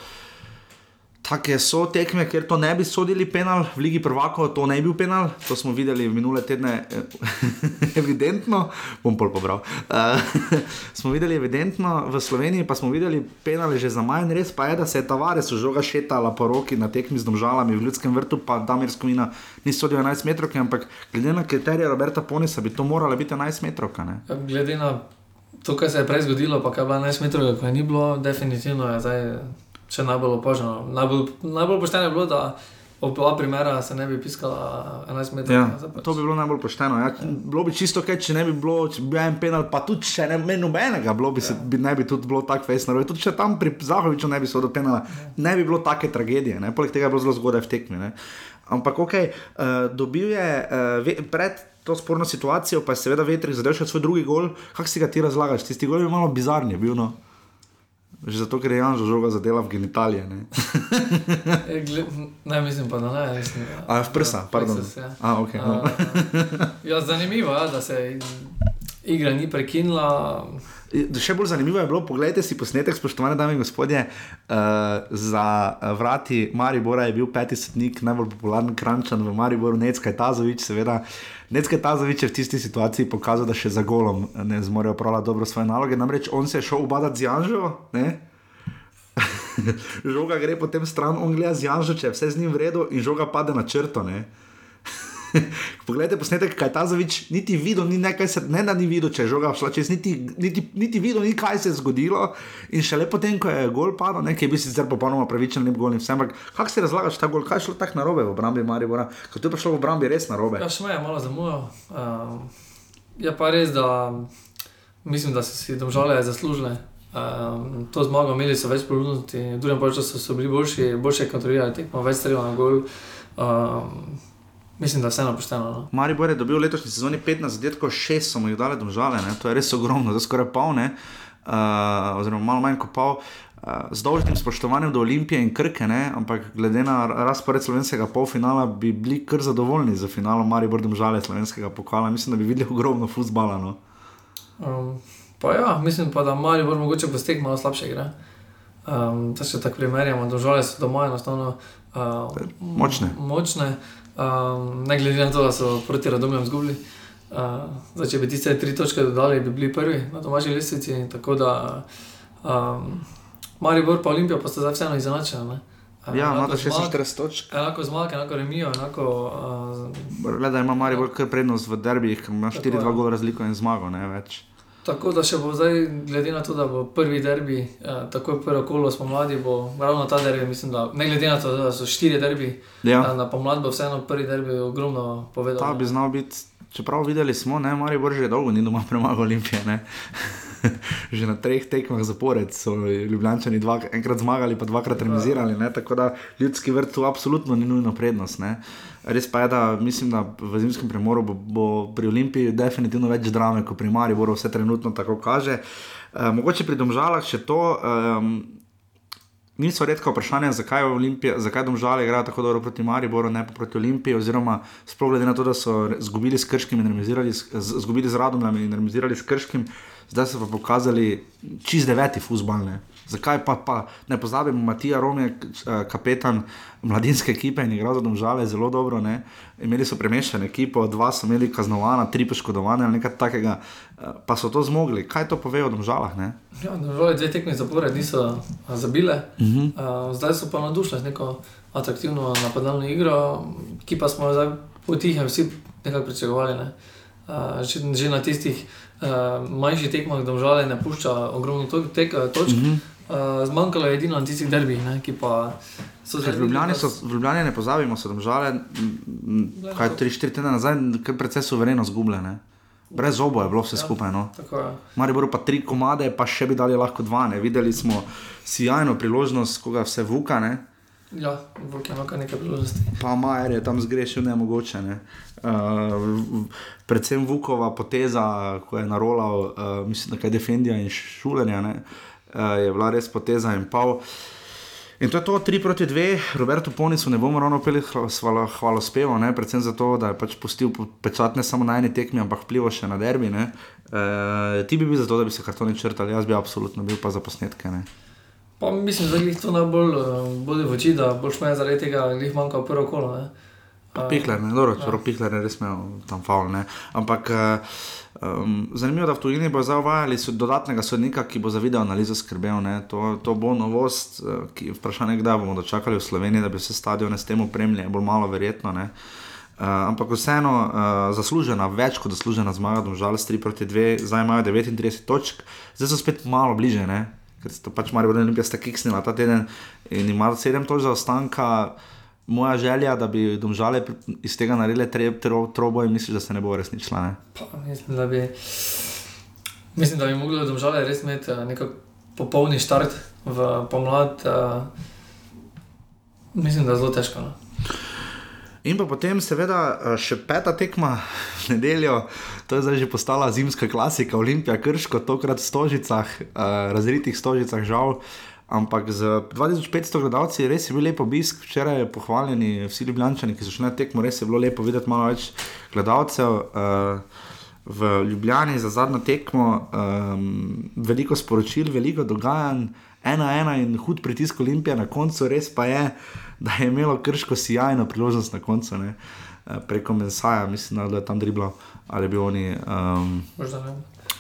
Take so tekme, kjer to ne bi sodili penal, v Ligi Prvakov to ne bi bil penal, to smo videli minule tedne, eh, evidentno, bom pol pobral. Uh, smo videli evidentno, v Sloveniji pa smo videli penale že za manj, res pa je, da se je Tavares užoga šetala po roki na tekmi z domžalami v Ljudskem vrtu, pa Damir Skomina ni sodil 11 metrov, ampak glede na kriterije Roberta Ponisa bi to morala biti 11 metrov. Glede na to, kar se je prej zgodilo, pa kaj je bilo 11 metrov, ko je ni bilo, definitivno je zdaj še najbolj opaženo. Najbolj, najbolj pošteno je bilo, da oba primera se ne bi piskala 11 metrov. Ja, Zdaj pač- to bi bilo najbolj pošteno. Ja. Bilo bi čisto kaj, če ne bi bilo, če bi bil en penal, pa tudi če ne bi nobenega, bilo bi, se, bi ne bi tudi bilo tako fejsno. Tudi če tam pri Zahoviču ne bi se do penala, ne bi bilo take tragedije. Ne. Poleg tega je bilo zelo zgodaj v tekmi. Ne. Ampak ok, uh, dobil je uh, ve, pred to sporno situacijo, pa je seveda veter zadev še svoj drugi gol. Kako si ga ti razlagaš? Tisti gol je malo bizarni. Bil, no. Že zato, ker je Janžo žoga zadela v genitalije. Ne, E, gle- Ne, mislim pa, da ne. Mislim, da- A, v prsa, Ja, pardon. plexus, ja. A, ok, no. A, ja, zanimivo je, da se igra ni prekinila. Še bolj zanimivo je bilo, poglejte si posnetek, spoštovane dame in gospodje. Uh, za eh, vrati Maribora je bil peti sodnik, najbolj popularen krančan v Mariboru, Necka Tazovič, seveda. Necka Tazovič je v tisti situaciji pokazal, da še za golom ne zmorejo opravljati dobro svoje naloge. Namreč on se je šel ubadati z Janžo, ne? žoga gre potem stran, on gleda z Janžo, če je vse z njim v redu in žoga pade na črto. Ne? Poglejte posnetek, kaj ta zavič, niti videl, ni nekaj se, ne da ni videl, če je žoga šla čez, niti, niti, niti videl, ni kaj se je zgodilo. In šele potem, ko je gol padel, nekaj bil sicer popolnoma pravičen, ne bi gol in vse, ampak kako si razlagaš ta gol, kaj je šlo tako narobe v obrambi Maribora, ko to je prišlo v obrambi res narobe. Ja, me je malo zamujal. Um, je pa res, da mislim, da so si domžale zaslužile. Um, to zmago imeli so več priložnosti, v drugem času so bili boljši, boljše kontrolirali tekmo, več strelov na gol. Um, mislim, da je vseeno pošteno. No. Maribor je dobil letošnji sezoni 15 zadetkov, 6 so mu jih dale domžale, ne? to je res ogromno, to je skoraj pol, ne? uh, oziroma malo manj kot pol. Uh, z dolžnim spoštovanjem do Olimpije in Krke, ne? ampak glede na razpored slovenskega polfinala, bi bili kar zadovoljni za finalom Maribor domžale slovenskega pokala. Mislim, da bi videli ogromno futbala. No? Um, pa ja, mislim pa, da mali bolj mogoče bo stek malo slabše igra. Um, da se tako primerjamo, države so doma enostavno uh, Močne. močne um, ne glede na to, da so proti Radomljam zgubili. Uh, zdaj, če bi tiste tri točke dodali, bi bili prvi na domači lestvici. Tako da um, Maribor pa Olimpijo pa sta zdaj vseeno izenačena. Uh, Ja, ima enako zmag- 46 točk. Enako zmag, enako remijo, enako. Uh, Gleda, ima Maribor kar prednost v derbijih, ima Tako 4-2 je. gol razliko in zmago, ne več. Tako da še bo zdaj, glede na to, da bo prvi derbi, eh, tako prvo kolo spomladi, bo ravno ta derbi, mislim, da ne glede na to, da so štiri derbi, Ja. eh, na pomlad bo vseeno prvi derbi ogromno povedal. Ta bi znal biti, čeprav videli smo, ne, Maribor že dolgo ni doma premagal Olimpije. Že na treh tekmah zapored so Ljubljani dva, enkrat zmagali, pa dvakrat remisirali. Ne? Tako da ljudski vrt tu absolutno ni nujno prednost. Ne? Res pa je, da mislim, da v zimskem premoru bo, bo pri Olimpiji definitivno več drame kot pri Mariboru, vse trenutno tako kaže. E, mogoče pri domžalah še to. Um, Niso redka vprašanja, zakaj, Olimpija, zakaj domžale igrajo tako dobro proti Mariboru, ne pa proti Olimpiji, oziroma sploh glede na to, da so izgubili s Krškim in z- izgubili z Radomljami in remisirali s Krškim, zdaj so pa pokazali čist deveti futbal. Ne. Zakaj pa, pa ne pozabimo, Matija Rom je eh, kapetan mladinske ekipe in igral za domžale zelo dobro. Ne. Imeli so premešano ekipo, dva so imeli kaznovana, tri poškodovane ali nekaj takega, eh, pa so to zmogli. Kaj to pove o domžalah? Ne? Ja, Države dve tekmi zapored niso zabile, Uh -huh. uh, zdaj so pa nadušile z neko atraktivno napadalno igro, ki pa smo jo zdaj potihem vsi nekako pričakovali. Ne. Uh, že, že na tistih uh, manjših tekmah domžale ne pušča ogromno to, tek, točk. Uh -huh. Uh, zmanjkalo je edino na tistih derbih, ne, ki pa so v Ljubljani, so, v Ljubljani ne pozabimo, so domžale, kaj 3-4 tedne nazaj, kar precej suvereno zgubljene. Brez obo je bilo vse Ja. skupaj. No. Tako je. Mariboru pa tri komade, pa še bi dali lahko dva. Ne. Videli smo sjajno priložnost, koga vse vuka, ne. Ja, Vuk ima kar nekaj priložnosti. pa Majer je tam zgrešil nemogoče. Ne. Uh, predvsem Vukova poteza, ko je narolal, uh, mislim, da kaj Defendija in Šulerja, ne, uh, je bila res poteza in pol. In to je to 3 proti 2, Roberto Ponicu ne bomo ravno peli hvalo, hvalo spevo, ne? predvsem zato, da je pač pustil pečat ne samo na eni tekmi, ampak vplival še na derbi. E, ti bi bil za to, da bi se kartoni črtali, jaz bi absolutno bil pa za posnetke. Ne? Pa mislim, da jih to najbolj uh, bode v oči, da boš me zaradi tega jih manjka prvo kolo. Ne? Pa Pihler, ne, dobro, čeprav Pihler je res imel tam faul, ne. Ampak um, zanimivo, da v tujini bo zdaj uvajali dodatnega sodnika, ki bo za video analizo skrbel, ne. To, to bo novost, eh, ki vprašanje, kdaj bomo dočakali v Sloveniji, da bi se stadione s tem opremljali, je bolj malo verjetno, ne. Uh, ampak vseeno uh, zaslužena, več kot zaslužena zmaga, domžal s 3 proti 2, zdaj imajo 39 točk, zdaj so spet malo bliže, ne. Ker so pač Marijo Olimpija sta kiksnila ta teden in ima 7 točk za ostanka. Moja želja, da bi domžale iz tega naredile tre- tro- troboj, misliš, da se ne bo uresničila. Ne? Pa, mislim, da bi, mislim, da bi mogli domžale res imeti eh, nekako popolni štart v pomlad. Uh, mislim, da je zelo težko. No. In pa potem, seveda, eh, še peta tekma v nedeljo, to je zdaj že postala zimska klasika, Olimpija, Krško, tokrat v Stožicah, uh, razritih Stožicah, žal. Ampak z 2500 gledalci res je bil lep obisk, včeraj je pohvaljeni vsi Ljubljani, ki so šli na tekmo, res je bilo lepo videti malo več gledalcev. Uh, V Ljubljani za zadnjo tekmo um, veliko sporočil, veliko dogajanj, ena ena in hud pritisk Olimpije na koncu, res pa je, da je imelo krško sjajno priložnost na koncu, ne? Eh, preko Mensaja, mislim, da je tam driblo ali bi oni. Um, Možda ne.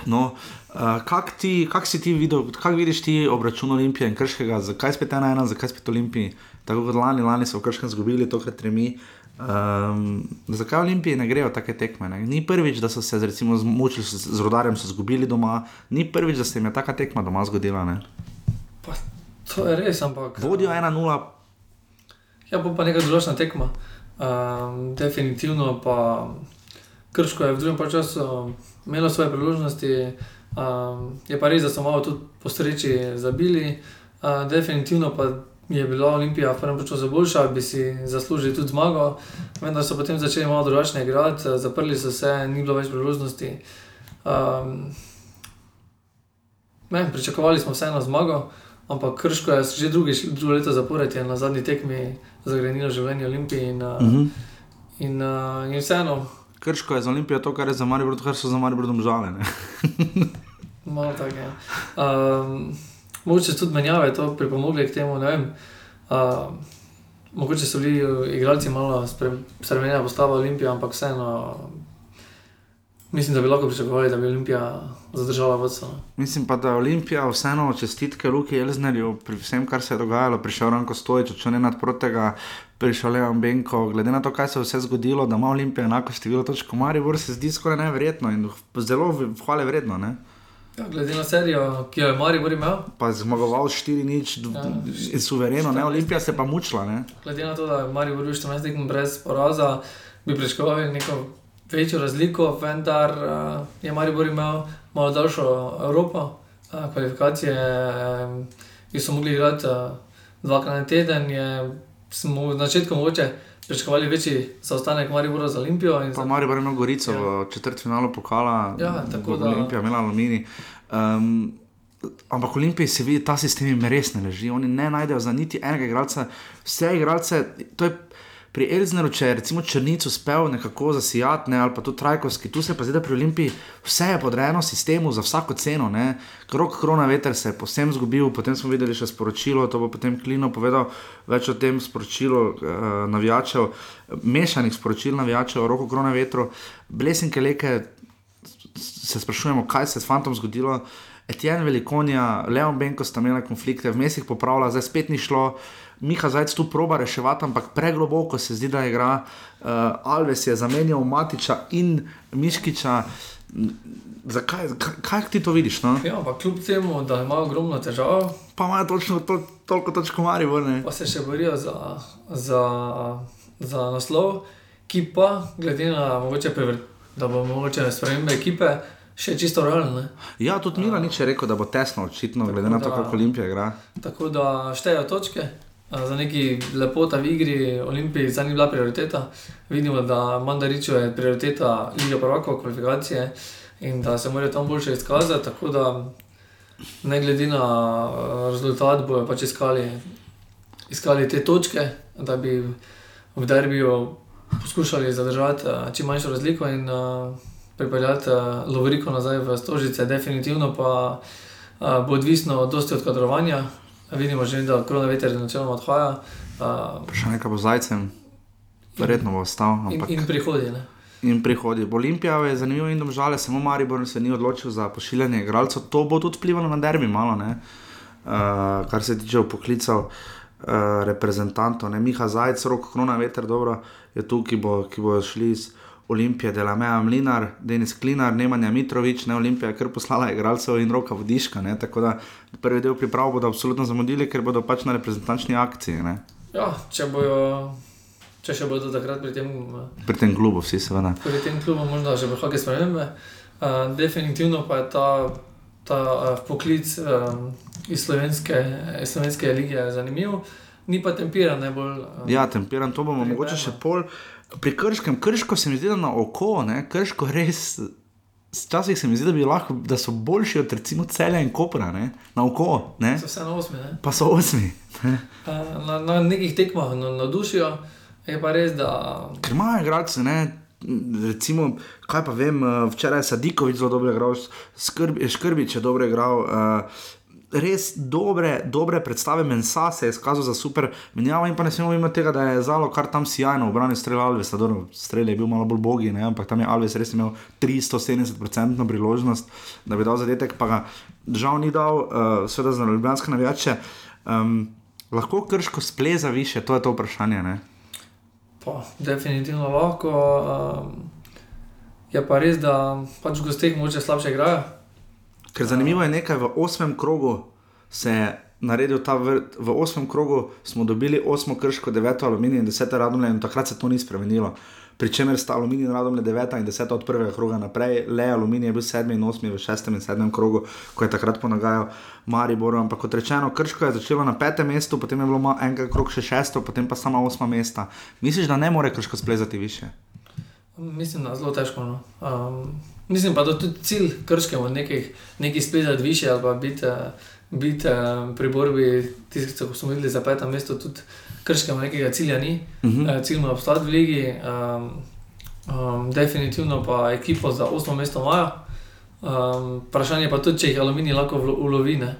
No, uh, kak, ti, kak si ti videl, kak vidiš ti obračun Olimpije in krškega, zakaj spet ena ena, zakaj spet Olimpiji, tako kot lani, lani so v krškem zgubili, tokrat remi. Um, zakaj Olimpiji ne grejo take tekme? Ne? Ni prvič, da so se recimo zmučili s, z rodarjem, so izgubili doma, ni prvič, da se jim je taka tekma doma zgodila. Ne? Pa, to je res, ampak. Vodijo 1-0, Ja, bo pa neka drugačna tekma. Um, definitivno pa Krško je v drugem času imelo svoje priložnosti, um, je pa res, da so malo tudi po sreči zabili. Uh, definitivno pa je bila Olimpija v prvem času boljša, bi si zaslužili tudi zmago, vendar so potem začeli malo drugačne igrati, zaprli so se, ni bilo več priložnosti. Um, ne, pričakovali smo vseeno zmago. Ampak Krško je že drugi, drugo leto zapored je na zadnji tekmi zagrenilo življenje Olimpije in, uh, uh -huh. in, uh, in vseeno, Krško je za Olimpijo to, kar je za Maribor, kar so za Maribor domžale. Ne? malo tako je. Um, mogoče tudi menjave to pripomogle k temu, ne vem. Uh, mogoče so bili igralci malo spre- spremenjena postava Olimpije, ampak vseeno mislim, da bi lahko pričakovali, da bi Olimpija zadržala vodstvo. Mislim pa, da je Olimpija vseeno čestitke Luki Elznerju pri vsem, kar se je dogajalo. Prišel Ranko Stojič, odšel nad protega, prišel Leon Benko. Glede na to, kaj se je vse zgodilo, da ima Olimpija enako število točk, kot Maribor, se zdi skoraj neverjetno in zelo hvale vredno. Ne? Ja, glede na serijo, ki jo je Maribor imel, Pa zmagoval 4-nič, Ja. ja. suvereno, ne? Olimpija se pa mučila. Ne? glede na to, da je Maribor bil 14 tekem brez poraza, bi pričakovali neko večjo razliko, vendar uh, je Maribor imel malo daljšo Evropo, uh, kvalifikacije, um, ki so mogli igrati uh, dvakrat na teden, je, smo v začetku mogoče pričakovali večji zaostanek Maribora za Olimpijo. Pa za- Maribor je imel Gorico Ja. v četrtfinalu pokala, Ja, tako da- Olimpija imela aluminij. Um, ampak Olimpiji se vidi, ta sistem jim res ne leži. Oni ne najdejo za niti enega igralca, vse igralce. To je pri Elzneru, če je recimo Črnic uspel nekako zasijati, ne, ali pa tudi Trajkovski, tu se pa zdi, da pri Olimpiji vse je podrejeno sistemu za vsako ceno. Ne. Krok korona veter se je posem zgubil, potem smo videli še sporočilo, to bo potem Klino povedal več o tem sporočilu uh, navijačev, mešanih sporočil navijačev roko korona vetru, blesenke leke, se sprašujemo, kaj se je s fantom zgodilo. Etienne Velikonija, Leon Benko sta imela konflikte, vmes jih popravila, zdaj spet ni šlo. Miha Zajec tu proba reševati, ampak pregloboko se zdi, da igra. Uh, Alves je zamenjal Matiča in Miškiča. Zakaj, kaj, kaj ti to vidiš? No? Ja, ampak kljub temu, da imajo ogromno težav, Pa imajo točno to, toliko točk Maribor. ne. pa se še borijo za, za, za naslov, ki pa, glede na mogoče, prevr, da bo mogoče spremembe ekipe, še čisto realne. Ja, tudi Mila nič je rekel, da bo tesno, očitno, glede na to, da- kako Olimpija igra. Tako da štejejo točke. Za neki lepota v igri, Olimpiji zdaj ni bila prioriteta. Vidimo, da Mandaričo je prioriteta Liga Prvakov, kvalifikacije in da se morajo tam boljše izkazati. Tako da, ne glede na rezultat, bojo pač iskali, iskali te točke, da bi v derbiju poskušali zadržati čim manjšo razliko in pripeljati Lovriko nazaj v Stožice. Definitivno pa a, bo odvisno dosti od kadrovanja. Vidimo že, da korona veter načeloma odhaja a, Še nekaj bo Zajcem, verjetno bo ostal. in, Ampak... in prihodi. Ne? In prihodi. Olimpija je zanimivo in domžale, samo Maribor se ni odločil za pošiljanje igralcev. To bo tudi vplivalo na derbi, malo, ne? uh, kar se tiče poklicev uh, reprezentantov. Ne? Miha Zajec, rok Krona Veter, dobro je tu, ki bo, ki bo šli iz Olimpije, Delameja Mlinar, Denis Klinar, Nemanja Mitrovič, ne Olimpija, je kar poslala igralcev in roka vodiška. Ne? Tako da prvi del priprav bodo absolutno zamudili, ker bodo pač na reprezentančni akciji. Ne? Ja, če bojo če še bodo takrat pri tem, uh, Pri tem klubu vsi seveda. pri tem klubu možno že vrhoke spremembe. Uh, definitivno pa je ta, ta uh, poklic um, iz slovenske, iz slovenske lige zanimiv, ni pa tempiran najbolj. Uh, Ja, temperan, to bomo mogoče še pol. Pri krškem, krško se mi zdi, na oko, ne? krško res. Včasih se mi zdi, da, bi lahko, da so boljši od recimo celja in kopra, ne? na oko, ne? So vse na osmi. Ne? pa so osmi. Ne? Na, na nekih tekmah no, navdušijo, je pa res, da Ker imajo igralce, ne. Recimo, kaj pa vem, eh, včeraj je Sadikovič zelo dobro igral, Skrbi, Škrbič je dobro igral. Uh, Res dobre, dobre predstave, mensa se je izkazal za super. Menjava in pa ne smemo imeti tega, da je zalo kar tam sjajno obrani strelj Alves. Strelj je bil malo bolj bogi, ne? ampak tam je Alves res imel 370% priložnost, da bi dal zadetek, pa ga žal ni dal, uh, seveda za ljubljanske navijače. Um, lahko krško spleza više, to je to vprašanje. Ne? pa, definitivno lahko. Um, je pa res, da pač gostih moče slabše igrajo. Ker zanimivo je nekaj, v osmem krogu se je naredil ta vrt, v osmem krogu smo dobili osmo krško, deveto aluminij in deseto radomlje, in takrat se to ni spremenilo. Pričemer sta aluminij in radomlje deveta in deseta od prvega kroga naprej, le aluminij je bil sedmi in osmi v šestem in sedmem krogu, ko je takrat ponagajal Maribor. Ampak kot rečeno, krško je začelo na petem mestu, potem je bilo enkrat krog še šesto, potem pa sama osma mesta. Misliš, da ne more krško splezati više? Mislim, da je zelo težko. No. Um, mislim pa, da je tudi cilj krškemu nekih, nekih splezati više ali pa biti, eh, biti eh, pri borbi, tisti, ki smo videli za peto mesto, tudi krškemu nekega cilja ni. Mhm. Uh, cilj ima obstati v ligi, um, um, definitivno pa ekipo za osmo mesto imajo. Um, vprašanje pa tudi, če jih aluminij lahko ulovi. Ne?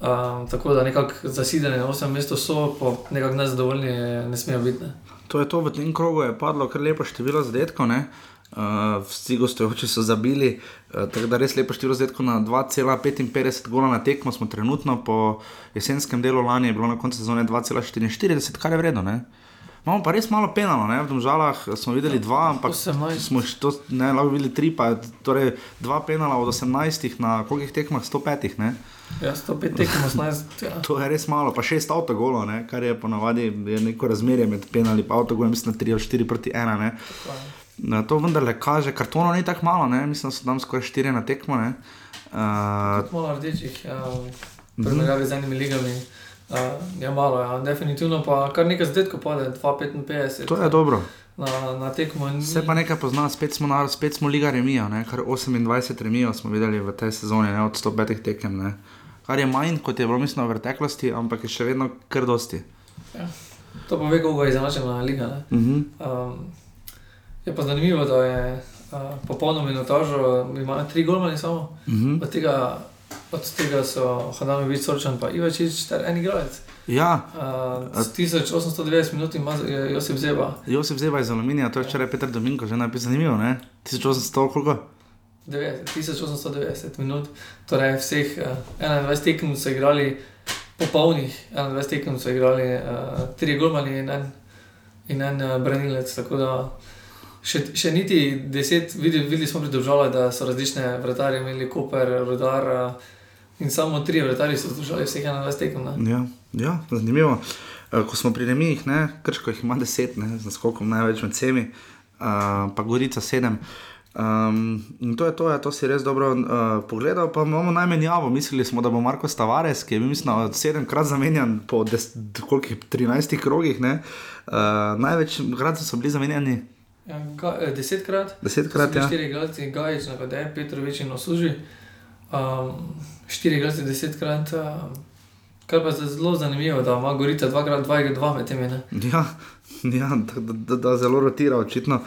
Um, tako da nekako zasidene na osmem mestu so, pa nekako nezadovoljni ne smejo biti. Ne? To je to, v tem krogu je padlo kar lepo število zadetkov. ne. Uh, vsi gostujoči so zabili, uh, tako da res lepo število zadetkov na 2,55 gola na tekmo smo trenutno, po jesenskem delu lani je bilo na koncu sezone 2,44, kar je vredno. Ne? Imamo pa res malo penalo, ne? v Domžalah smo videli dva, ampak 18. smo še to, ne, lahko videli tri, pa torej dva penala od 18 na kolikih tekmah, 105. Ne? Ja, 105 tekem, 18. Ja. To je res malo, pa šest avtogolov, ne? kar je ponavadi je neko razmerje med penali in avtogolom, mislim, na 3 ali 4 proti 1. Na to vendarle kaže, kartonov ni tako malo, ne? mislim, da so tam skoraj 4 na tekmo. ne. Uh, Malo rdečih, um, primerjavi z enimi ligami. Uh, je malo, ja. definitivno pa kar nekaj zadetkov pade, 2,55 to je dobro. na, na tekmo. ni- Vse pa nekaj pozna, spet smo, na, spet smo liga remijo, ne? kar 28 remijo smo videli v tej sezoni, ne? od 105 tekem. Ne? Kar je manj, kot je bilo mislim v preteklosti, ampak je še vedno kar dosti. Ja. To pa ve, kako je izenačena liga. ne. Uh -huh. Um, je pa zanimivo, da je uh, popolnoma minutažo, imajo tri golmani samo, Uh -huh. od tega, od tega so Hadanovič, Sorčan pa Ivačič ter en igralec. Ja, Uh, s 1890 minut ima Josip Zeba, Josef Zeba iz Aluminija, to je včeraj Petr Dominko že napisal, zanimivo, ne? 1800 koliko? 90, 1890 minut, torej vseh uh, 21 tekem so igrali, popolnih 21 tekem so igrali, uh, tri golmani in en, in en uh, branilec. Tako da še, še niti deset, videli, videli smo pridržali, da so različne vratarje imeli, Koper, Rudar. In samo tri vrtari so zdržali vseh 21 tekem. ne. Ja, ja zanimivo. Eh, Ko smo pri remijih, krško jih ima 10, ne, z naskokom največ med vsemi, uh, pa Gorica 7. Um, in to je to, ja, to si res dobro uh, pogledal. Pa imamo najmenjavo. Mislili smo, da bo Marko Tavares, ki je bil mislim, sedemkrat zamenjan po des, kolikih, 13 krogih. Ne, uh, največ krat so bili zamenjani. Ja, ga, eh, desetkrat. Desetkrat, ja. Štiri igralci, Gajič, napade, Petrovič in Osuži. Um, štiri igralci desetkrat. Um, kar pa je zelo zanimivo, da ima Gorica dvakrat, dva igra dva med temi. Ne? Ja, ja da, da, da, da zelo rotira, očitno.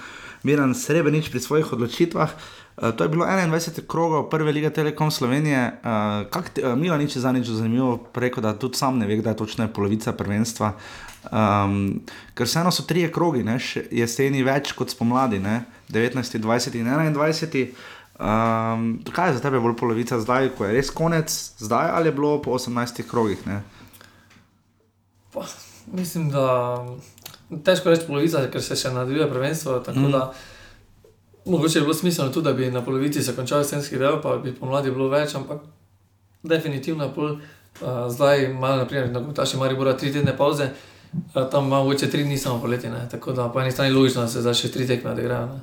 Miren Srebrenic pri svojih odločitvah. Uh, to je bilo 21 krogov prve lige Telekom Slovenije. Uh, Mila nič za nič zanimivo, preko da tudi sam ne ve, kdaj točno je polovica prvenstva. Um, ker vseeno so ne, še jeseni več kot spomladi, ne, 19, 20 in 21. Um, kaj je za tebe bolj polovica zdaj, ko je res konec, zdaj ali je bilo po 18 krogih? Ne? Pa, mislim, da težko reči polovica, ker se še nadaljuje prvenstvo. Tako Mm. da mogoče je bilo smiselno tudi, da bi na polovici se končal jesenski del, pa bi pomladi bilo več, ampak definitivno je pol. Uh, zdaj, malo naprimer, na Gutaši Maribora tri tedne pauze Uh, tam ima mogoče tri dni samo poletje, ne? tako da po eni strani logično, da se zdaj še tri tekme odigrajo.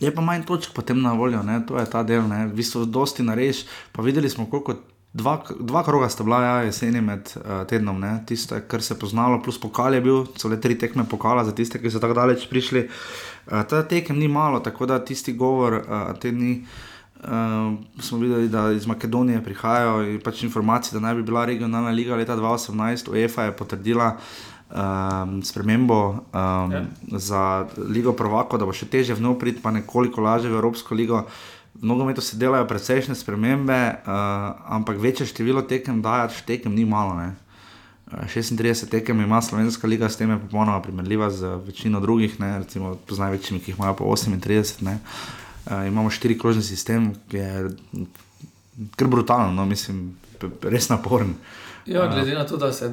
Je pa manj točk potem na voljo, ne? to je ta del. Ne? V bistvu dosti nareš, pa videli smo, koliko. Dva, dva kroga sta bila ja, jeseni med uh, tednom, tiste, kar se je poznalo, plus pokal je bil, so le tri tekme pokala za tiste, ki so tako daleč prišli. Uh, ta tekem ni malo, tako da tisti govor uh, te dni. Uh, smo videli, da iz Makedonije prihajajo in pač informacije, da naj bi bila regionalna liga leta 2018, UEFA je potrdila um, spremembo um, Ja. za Ligo Prvako, da bo še teže v nov prid, pa nekoliko lažje v Evropsko ligo. V nogometu se delajo precejšnje spremembe, uh, ampak večje število tekem dajaš, tekem ni malo. Ne? Uh, 36 tekem ima Slovenska liga, s tem je popolnoma primerljiva z večino drugih, ne? recimo z največjimi, ki jih imajo po 38. Ne? Uh, imamo štiri krožni sistem, ki je kar brutalen, no? mislim, res naporen. Ja, glede na to, da se,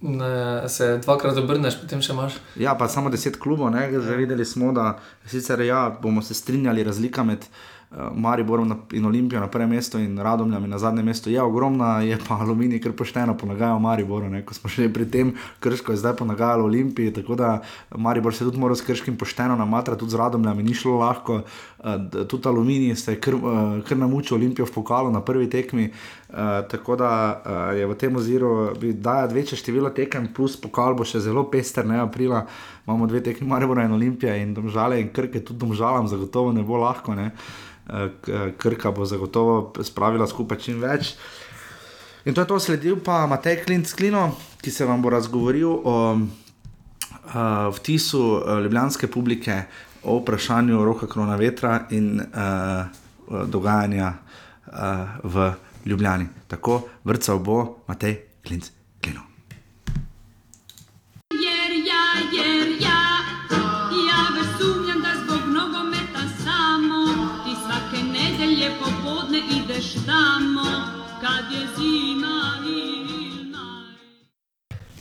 ne, se dvakrat obrneš, potem še imaš. Ja, pa samo deset klubov, ne, zdaj videli smo, da sicer ja, bomo se strinjali, razlika med Mariborom na- in Olimpijo na prvem mestu in Radomljami na zadnjem mestu je ogromna, je pa Aluminij kar pošteno ponagajal Mariboru, ne, ko smo še pri tem, Krško je zdaj ponagajalo Olimpiji, tako da Maribor se je tudi moral s Krškim pošteno namatrati, tudi z Radomljami ni šlo lahko, uh, d- tudi Aluminij se je kar, uh, kar namučil Olimpijo v pokalu na prvi tekmi, uh, tako da uh, je v tem oziru bi dajati večje število tekem, plus pokal bo še zelo pester, ne aprila. Imamo dve tekmi, Maribor in Olimpija in domžale in krke, tudi domžalam zagotovo ne bo lahko. Ne. Eh, k- Krka bo zagotovo spravila skupaj čim več. In to je to, sledil pa Matej Klinc Klino, ki se vam bo razgovoril o uh, vtisu uh, ljubljanske publike, o vprašanju roka krona vetra in uh, dogajanja uh, v Ljubljani. Tako vrcal bo Matej Klinc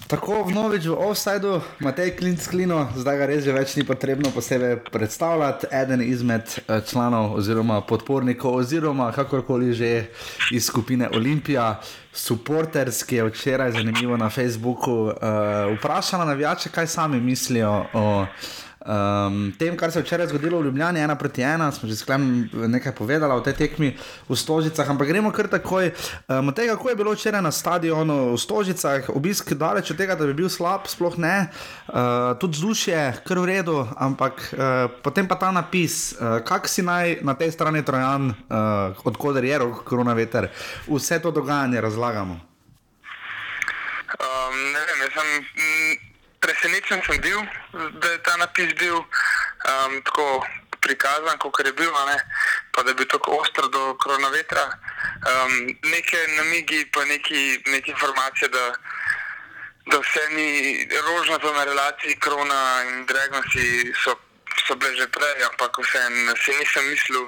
Tako vnovič v offsajdu, Matej Klinc Klino, zdaj ga res že več ni potrebno posebej predstavljati, eden izmed eh, članov oziroma podpornikov oziroma kakorkoli že iz skupine Olimpija, supporters, ki je včeraj zanimivo na Facebooku uh, vprašala navijače, kaj sami mislijo o Um, tem, kar se je včeraj zgodilo v Ljubljani, ena proti ena, smo že sklem nekaj povedali o tej tekmi v Stožicah, ampak gremo kar takoj. Um, tega, kako je bilo včeraj na stadionu v Stožicah, obisk daleč od tega, da bi bil slab, sploh ne, uh, tudi vzdušje, kar v redu, ampak uh, potem pa ta napis, uh, kak si naj na tej strani Trojan, uh, odkuder je rok koronaveter, vse to dogajanje razlagamo. Um, ne vem, jaz sem presenečen sem bil, da je ta napis bil um, tako prikazan, kot je bil, ne, pa da je bil tako ostro do koronavetra. Um, neke namigi, pa neki, neke informacije, da, da vse ni rožnato na relaciji korona in Dragonsi so, so bile že prej, ampak vseeno si nisem mislil,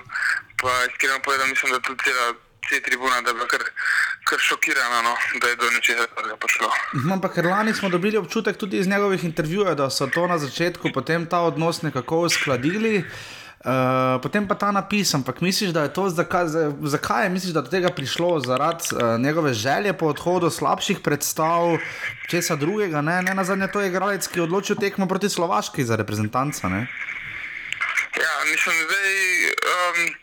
pa iskreno povedano, mislim, da tudi cela. Vse tribuna, da je bila kar, kar šokirana, no, da je do nečesa takega prišlo. Mhm, Ampak ker lani smo dobili občutek tudi iz njegovih intervjujev, da so to na začetku potem ta odnos nekako uskladili. Uh, potem pa ta napis, ampak misliš, da je to zakaj, za- zakaj je, misliš, da je do tega prišlo zaradi uh, njegove želje po odhodu, slabših predstav, česa drugega, ne, ne na zadnje to je igralec, ki je odločil tekmo proti Slovaški za reprezentanca. Ne? Ja, mislim, da je. Um,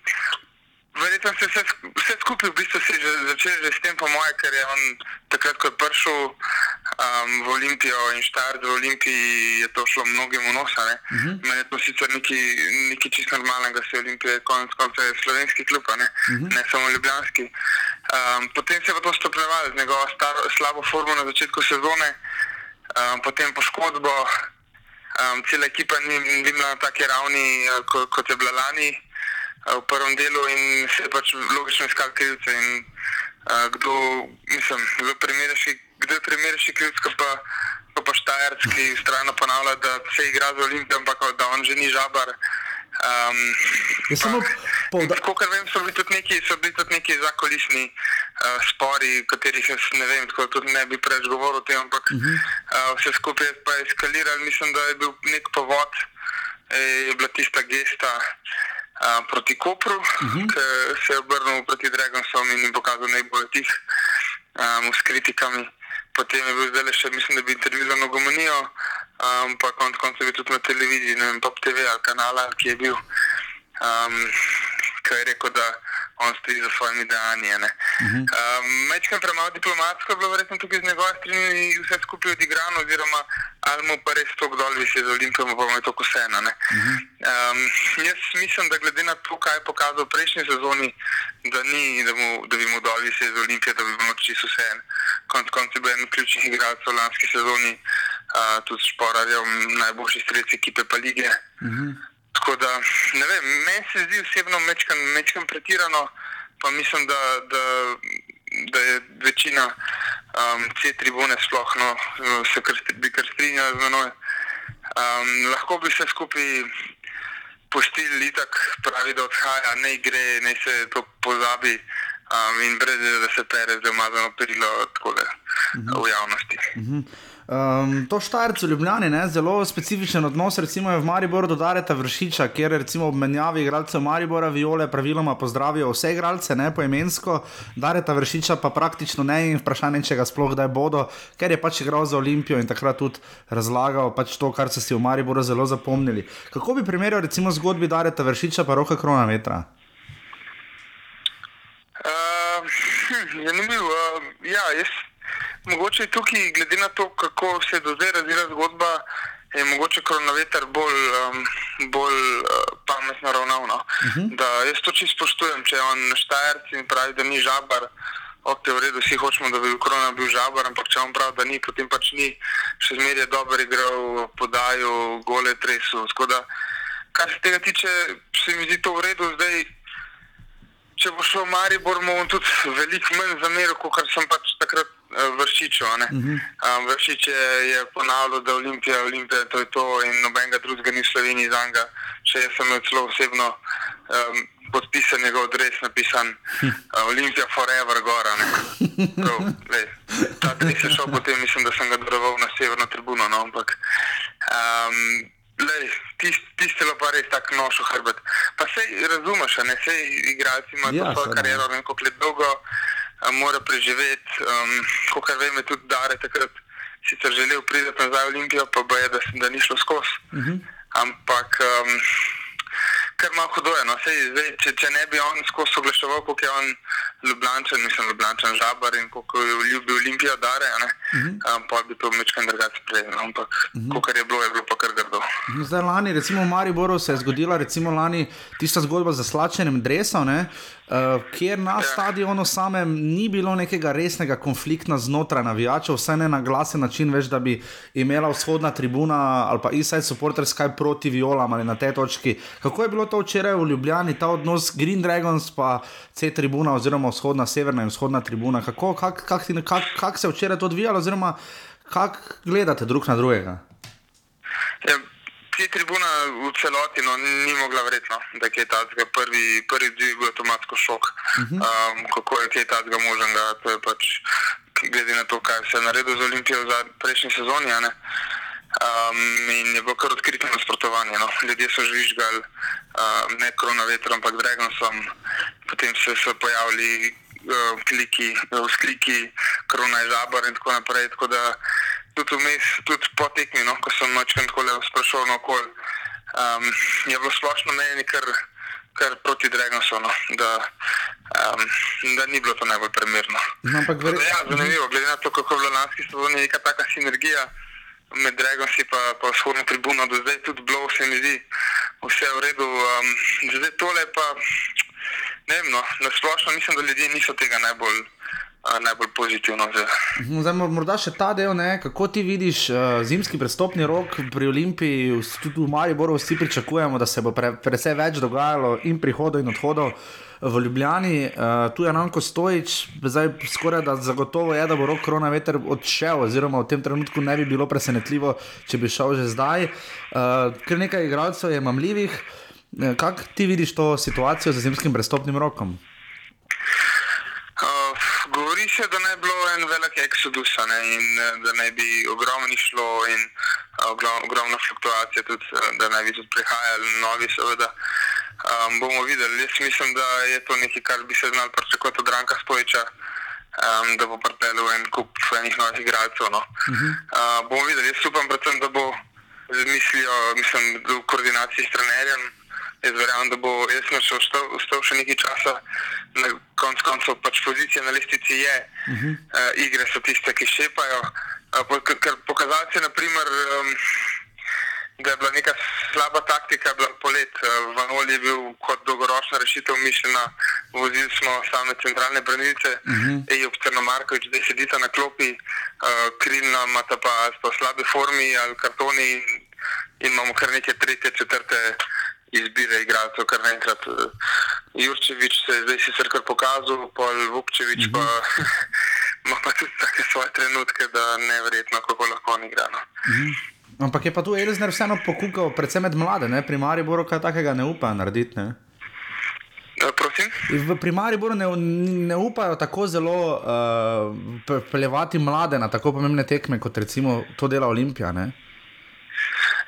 verjetno se vse, vse skupaj v bistvu že začelo že s tem, po moje, ker je on takrat, ko je prišel um, v Olimpijo in štart v Olimpiji, je to šlo mnogim v nos. Uh -huh. Meni je to sicer nekaj, nekaj čist normalnega, se Olimpija konec konca je slovenski klub, ne, uh -huh. ne samo ljubljanski. Um, potem se je pa to stopnjevalo z njegovo staro, slabo formo na začetku sezone, um, potem poškodbo. Um, cela ekipa ni, ni bila na taki ravni, uh, kot, kot je bila lani v prvem delu, in se je pač logično iskal krivce. In, uh, kdo, mislim, kdo je primernejši- kdo je primernejši krivc, kot pa, kot pa Štajerc, ki vztrajno ponavlja, da se igra z Olimpijo, ampak da on že ni žabar. Um, Je samo pouda- Tako, kar vem, so bili tudi neki, so bili tudi neki zakulisni uh, spori, katerih jaz ne vem, tako tudi ne bi preveč govoril o tem, ampak uh -huh. uh, vse skupaj je pa eskaliralo. Mislim, da je bil nek povod, eh, je bila tista gesta uh, proti Kopru, uh -huh. ki se je obrnil proti Dragonsom in jim pokazal najbolj tih um, s kritikami. potem je bil zdaj še, mislim, da bi intervju za nogomanijo, um, pa konec koncev je tudi na televiziji, ne vem, Pop TV ali kanala, ki je bil, um, ki je rekel, da on stoji za svojimi dejanji. Uh -huh. um, Mečkam premalo diplomatsko je bilo verjetno tukaj z njegove strani vse skupaj odigrano, oziroma ali mu pa res to, kdo bi se z Olimpijo, pa mu je to vseeno. Uh -huh. um, jaz mislim, da glede na to, kaj je pokazal v prejšnji sezoni, da, ni, da, mu, da bi mu dol se z Olimpijo, da bi bilo čisto vseeno. Konec koncev je bil en ključnih igralcev v lanski sezoni, uh, tudi šporarjev, najboljši strelec ekipe pa lige. Uh -huh. Tako da, ne vem, meni se zdi osebno mečkam pretirano, pa mislim, da, da, da je večina um, te tribune sploh no, se kar, bi kar strinjala z menoj. Um, lahko bi se skupaj pustili, tako pravi, da odhaja, ne gre, ne se to pozabi um, in brez da se pere z umazano perilo tako, da, uh -huh. v javnosti. Uh mhm. -huh. Um, to štajrce v Ljubljani, ne, zelo specifičen odnos, recimo v Mariboru do Dareta Vršiča, kjer recimo ob menjavi igralcev Maribora Viole praviloma pozdravijo vse igralce, ne poemensko, Dareta Vršiča pa praktično ne in vprašanje, če ga sploh kdaj bodo, ker je pač igral za Olimpijo in takrat tudi razlagal pač to, kar so si v Mariboru zelo zapomnili. Kako bi primerjal recimo zgodbi Dareta Vršiča pa roka Krona Vetra? Uh, hm, zanimivo. Uh, ja, jaz Mogoče je tukaj, glede na to, kako se je do zdaj razvila zgodba, je mogoče koronavirus bolj, um, bolj uh, pametno ravnavno. Uh mhm. -huh. Da jaz to čisto spoštujem, če on štajerc in pravi, da ni žabar. Ok, v redu, vsi hočemo, da bi korona bil žabar, ampak če on pravi, da ni, potem pač ni, še zmeraj je dober igral, podajal, gole tresu. Skoda, kar se tega tiče, se mi zdi to v redu. Zdaj, če bo šel Maribor, bomo tudi veliko manj zameril, kot sem pač takrat vršičo. Uh -huh. um, vršič je, je ponavljal, da Olimpija, Olimpija, to je to in nobenega drugega ni v Sloveniji za njega. Če jaz sem celo osebno um, podpisan njegov adres, napisan uh, Olimpija Forever Gora. Prav, lej, ta adres je šel potem, mislim, da sem ga daroval na severno tribuno. No, ampak, um, Tisti tist pa res tako noš v hrbet. Pa se razumeš, ne vse igralci imajo ja, svojo kariero, ne vem, koliko dolgo mora preživeti. Um, Kot vem, je tudi Dare takrat sicer želel priti nazaj v Olimpijo, pa bo je, da, da ni šlo skozi. Uh mhm. -huh. Ampak um, kar malo hudo je. No. Sej, zdaj, če, če ne bi on skozi oglaševal, koliko je on ljubljančen, mislim, ljubljančen žabar in koliko je ljubil Olimpijo, Dare, uh -huh. um, pa bi to mečkaj drugače prej. No. Ampak uh -huh. kar je bilo, je bilo pa kar grdo. Zdaj, lani, recimo v Mariboru se je zgodila recimo lani tista zgodba z zaslačenim dresom. Uh, kjer na ja. stadionu samem ni bilo nekega resnega konflikta znotraj navijačev, vsaj ne na glasen način, več da bi imela vzhodna tribuna ali pa Eastside supporters kaj proti violam ali na tej točki. Kako je bilo to včeraj v Ljubljani, ta odnos Green Dragons pa C tribuna oziroma vzhodna, severna in vzhodna tribuna? Kako kak, kak, kak, kak se je včeraj to odvijalo oziroma kako gledate drug na drugega? Ja ti tribuna v celoti no, ni mogla verjetno, da je ta zgo prvi, prvi dve bil avtomatsko šok. Uh -huh. um, kako je kaj ta zgo možnega, to je pač glede na to, kaj se je naredil z Olimpijo v prejšnji sezoni. Um, in je bilo kar odkrito nasprotovanje. No. Ljudje so žvižgali um, ne koronavirus, ampak Dragonsom, potem so se pojavili uh, kliki, uh, vzkliki, korona je žabar in tako naprej. Tako da, tudi vmes, tudi po tekmi, no, ko sem nočem tako le sprašoval okoli, um, je bilo splošno meni kar, kar proti Dragonsu, no, da, um, da ni bilo to najbolj primerno. No, ampak gre... ja, zanimivo, glede na to, kako je bilo lanski sezoni neka taka sinergija. Med Dragoci in pa, pa vzhodno tribuno, do zdaj tudi bilo, se mi zdi, vse v redu. Um, zdaj tole pa, ne vem, no, na splošno mislim, da ljudje niso tega najbolj, najbolj pozitivno. Mhm, zdaj, morda še ta del, ne? kako ti vidiš uh, zimski prestopni rok pri Olimpiji, tudi v Mariboru, vsi pričakujemo, da se bo pre, precej več dogajalo in prihodov in odhodov. V Ljubljani, uh, tu je Nanko Stojič, zdaj skoraj da zagotovo je, da bo rok korona veter odšel, oziroma v tem trenutku ne bi bilo presenetljivo, če bi šel že zdaj. Uh, ker nekaj igralcev je mamljivih, kako ti vidiš to situacijo z zimskim prestopnim rokom? Govori se, da naj bi bilo en velik eksodus ne, in eh, da naj bi ogromno išlo in eh, ogromno fluktuacije, tudi, eh, da naj bi tudi prihajali novi, seveda. Um, bomo videli. Jaz mislim, da je to nekaj, kar bi se znal pričakovati od Ranka Stojiča. um, da bo pripeljal en kup enih novih igralcev. No. Uh -huh. uh, bomo videli, jaz upam predvsem, da bo z mislijo, mislim, v koordinaciji s trenerjem. Jaz verjamem, da bo jaz še ostal, ostal še nekaj časa, na konc koncev pač pozicija na listici je, uh -huh. uh, igre so tiste, ki šepajo. Uh, ker pokazati, naprimer, um, da je bila neka slaba taktika polet. Uh, Vanoli je bil kot dolgoročna rešitev mišljena, vozili smo same centralne branilce, uh -huh. Ejo Črnomarkovič, da sedita na klopi, uh, krilna imata pa po slabi formi ali kartoni in imamo kar neke tretje, četrte izbire igralcev, kar naenkrat. Uh, Jurčevič se je zdaj sicer kar pokazal, pol Vukčevič pa ima pa tudi take svoje trenutke, da neverjetno, kako lahko on igra. No. -huh. Ampak je pa tu Elizner vseeno pokukal, predvsem med mlade, ne? pri Mariboru kaj takega ne upa narediti. Ne? Ja, v primarni boru ne, ne upajo tako zelo uh, pelevati mlade na tako pomembne tekme, kot recimo to dela Olimpija. Ne?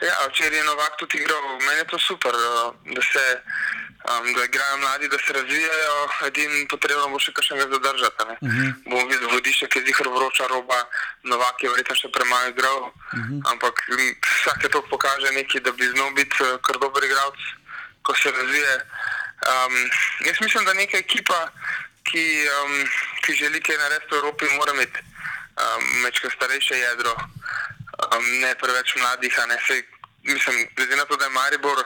Ja, včeraj je Novak tudi igral, meni je to super, eh, da se um, da igrajo mladi, da se razvijajo, edin potrebno bo še kakšnega zadržati. Uh mhm. -huh. Bomo videli vodišče, ki je zihar vroča roba, Novak je verjetno še premalo igral, uh mhm. -huh. ampak vsake to pokaže nekaj, da bi znal biti eh, kar dober igralec, ko se razvije. Um, jaz mislim, da neka ekipa, ki, um, ki želi kaj narediti v Evropi, mora imeti um, večkrat starejše jedro, um, ne preveč mladih, a ne se mislim, glede na to, da je Maribor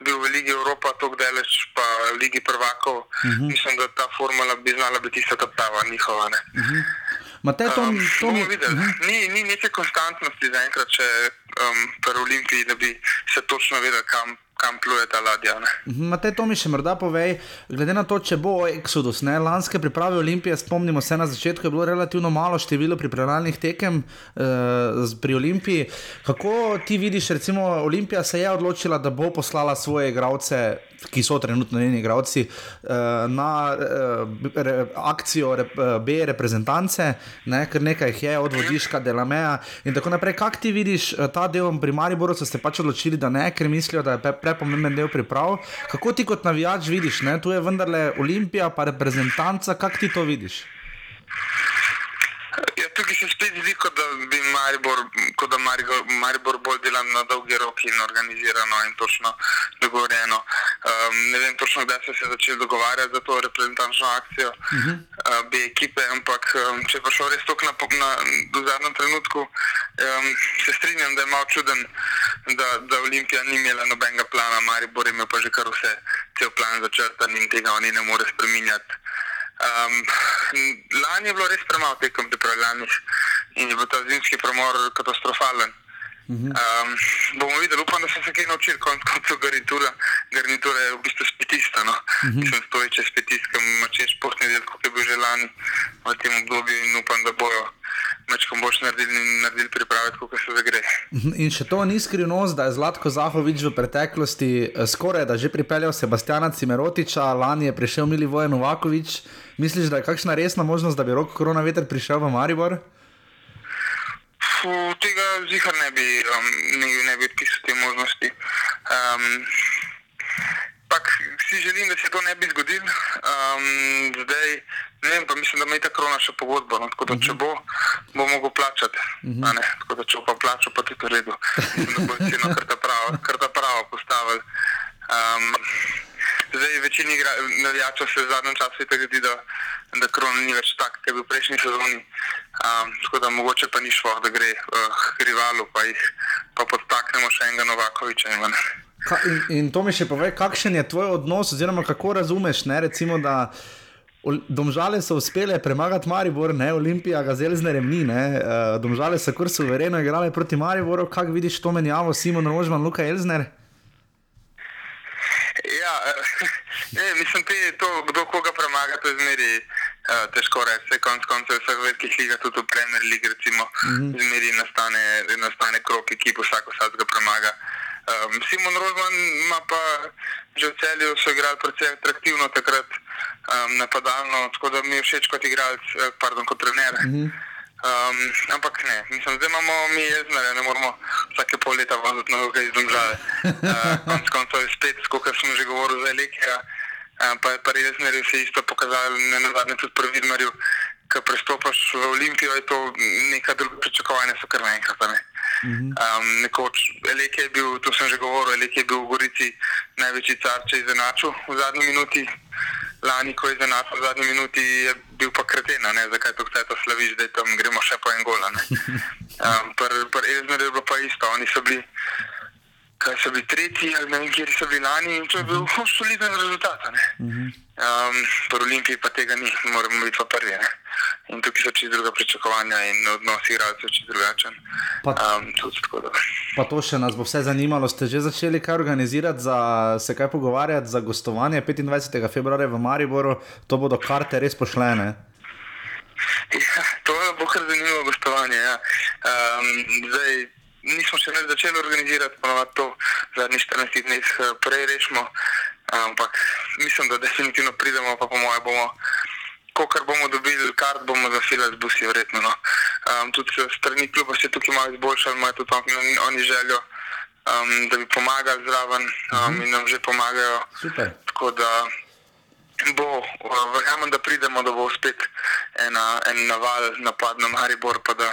bil v Ligi Evropa, tako daleč pa v Ligi prvakov, uh mhm. -huh. mislim, da ta formula bi znala biti tista prava njihova. Uh -huh. Matej, to, um, to mi... uh mhm. -huh. ni, ni neke konstantnosti zaenkrat, če um, pri Olimpiji, da bi se točno vedel, kam kam pluje ta ladja. Mhm, Matej, to mi še morda povej, glede na to, če bo Exodus, ne, lanske priprave Olimpije, spomnimo se na začetku, je bilo relativno malo število pripravljalnih tekem eh, pri Olimpiji. Kako ti vidiš, recimo, Olimpija se je odločila, da bo poslala svoje igralce ki so trenutno njeni igravci, eh, na eh, re, akcijo re, eh, B reprezentance, ne, ker nekaj jih je, od Vodiška, Delameja in tako naprej. Kaj ti vidiš ta del pri Mariboru, so se pač odločili, da ne, ker mislijo, da je prepomemben del priprav. Kako ti kot navijač vidiš, ne, tu je vendarle Olimpija, pa reprezentanca, kako ti to vidiš? Tukaj se spet zdi, kot da bi Maribor, kot da Maribor, Maribor bolj dela na dolgi rok in organizirano in točno dogovorjeno. Um, ne vem točno, kdaj so se začeli dogovarjati za to reprezentančno akcijo uh -huh. uh, B ekipe, ampak um, če pa šel res tok na, na, do zadnjem trenutku, um, se strinjam, da je malo čuden, da, da Olimpija ni imela nobenega plana, Maribor ima pa že kar vse, cel plan začrtan in tega oni ne more spreminjati. Um, lani je bilo res premalo tekem pripravljalnih in je bil ta zimski premor katastrofalen. Um, bomo videli, upam, da so se kaj naučili, kot so garnitura. Garnitura je v bistvu spetista. No? Uh -huh. Sem stoječe spetiska, mače športni del, kot je bil že lani v tem obdobju in upam, da bojo mečkom boš naredili, naredili priprave, kot se zagre. In še to ni skrivnost, da je Zlatko Zahovič v preteklosti eh, skoraj da že pripeljal Sebastiana Cimerotiča, lani je prišel Mili Vojen Novakovič. Misliš, da je kakšna resna možnost, da bi rok korona veter prišel v Maribor? Fuh, tega zihar ne bi, um, ne, ne bi pisal te možnosti. Um, pak si želim, da se to ne bi zgodilo. Um, zdaj, ne vem, pa mislim, da ima ta korona še pogodbo. No, tako da če bo, bo mogel plačati. Uh -huh. ne, tako da če bo pa plačal, pa tudi v redu. Mislim, da bo ceno kar ta prava postavili. Um, Zdaj, večini navijačev se v zadnjem času tako zdi, da, da korona ni več tak, kot je bil v prejšnji sezoni. Um, tako da mogoče pa ni šlo, da gre uh, k rivalu, pa jih pa podtaknemo še enega Novakoviča. Ka, in, in to mi še pove, kakšen je tvoj odnos, oziroma kako razumeš, ne, recimo, da domžale so uspele premagati Maribor, ne Olimpija, ga zelo zneremni. Uh, domžale so kar suvereno igrale proti Mariboru, kako vidiš to menjavo, Simon Rožman, Luka Elzner? Ja, ne, mislim, da je to, kdo koga premaga, to je zmeri uh, težko reči. Konec koncev je vseh velikih lig, tudi v Premier League, recimo, mm -hmm. zmeri nastane, nastane krok, ki vsak vsak ga premaga. Um, Simon Rozman ima pa že v celju, so igrali precej atraktivno takrat um, napadalno, tako da mi je všeč kot igralec, pardon, kot trener. Mm -hmm. Um, ampak ne, mislim, zdaj imamo mi jeznare, ne moramo vsake pol leta voziti na roke iz države. Uh, konc koncev je spet, kot sem že govoril, za elektrika, uh, pa je pa jeznare se isto pokazali, ne nazadnje tudi pri Vidmarju, ko prestopaš v Olimpijo, je to neka druga pričakovanja, so kar naenkrat. Ne. Um, nekoč Elek je bil, to sem že govoril, Elek je bil v Gorici največji car, če je izenačil v zadnji minuti. Lani, ko je izenačil v zadnji minuti, je bil pa kretena, ne? zakaj to vse to slaviš, da tam gremo še po en gol. Um, Pri pr Ezmeru je bilo pa isto, oni so bili, kaj so bili tretji, ali ne vem, kjer so bili lani in to je bil uh, soliden rezultat. Um, pri Olimpiji pa tega ni, moramo biti pa prvi. Ne? In tukaj so čisto druga pričakovanja in odnos igralcev čisto drugačen. Pa- Um, tudi. Pa to še nas bo vse zanimalo. Ste že začeli kaj organizirati, za, se kaj pogovarjati za gostovanje 25. februarja v Mariboru, to bodo karte res pošlene. Ja, to bo kar zanimivo gostovanje. Ja. Um, zdaj, nismo še več začeli organizirati, ponovadi to v zadnjih 14 dneh eh, prej rešimo, ampak mislim, da definitivno pridemo, pa po mojem bomo. Ko kar bomo dobili, kart bomo zafilali z busi, verjetno. No. Um, tudi strani kluba se tukaj malo izboljšali, imajo tudi oni, oni željo, um, da bi pomagali zraven um, in nam že pomagajo. Super. Tako da bo, verjamem, da pridemo, da bo spet ena, en naval napad na Maribor, pa da,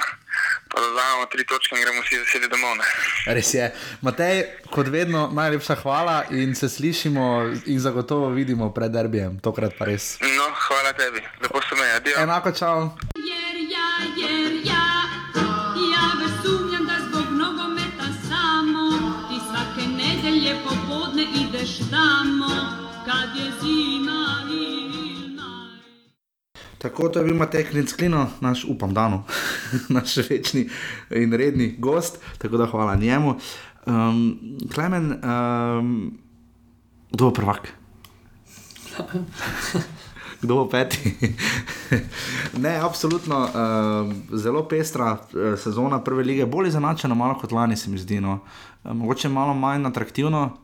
pa da damo tri točke in gremo vsi veseli domov. Ne. Res je. Matej, kot vedno, najlepša hvala in se slišimo in zagotovo vidimo pred derbijem, tokrat pa res. No, hvala tebi, lepo se me, adijo. Enako čau. Jer Tako to je bil Matej Klincklino, naš upam dano, naš večni in redni gost, tako da hvala njemu. Um, Klemen, um, kdo bo prvak? Kdo bo peti? ne, absolutno, uh, zelo pestra uh, sezona prve lige, bolj izenačena, malo kot lani, se mi zdi. No. Uh, mogoče malo manj atraktivno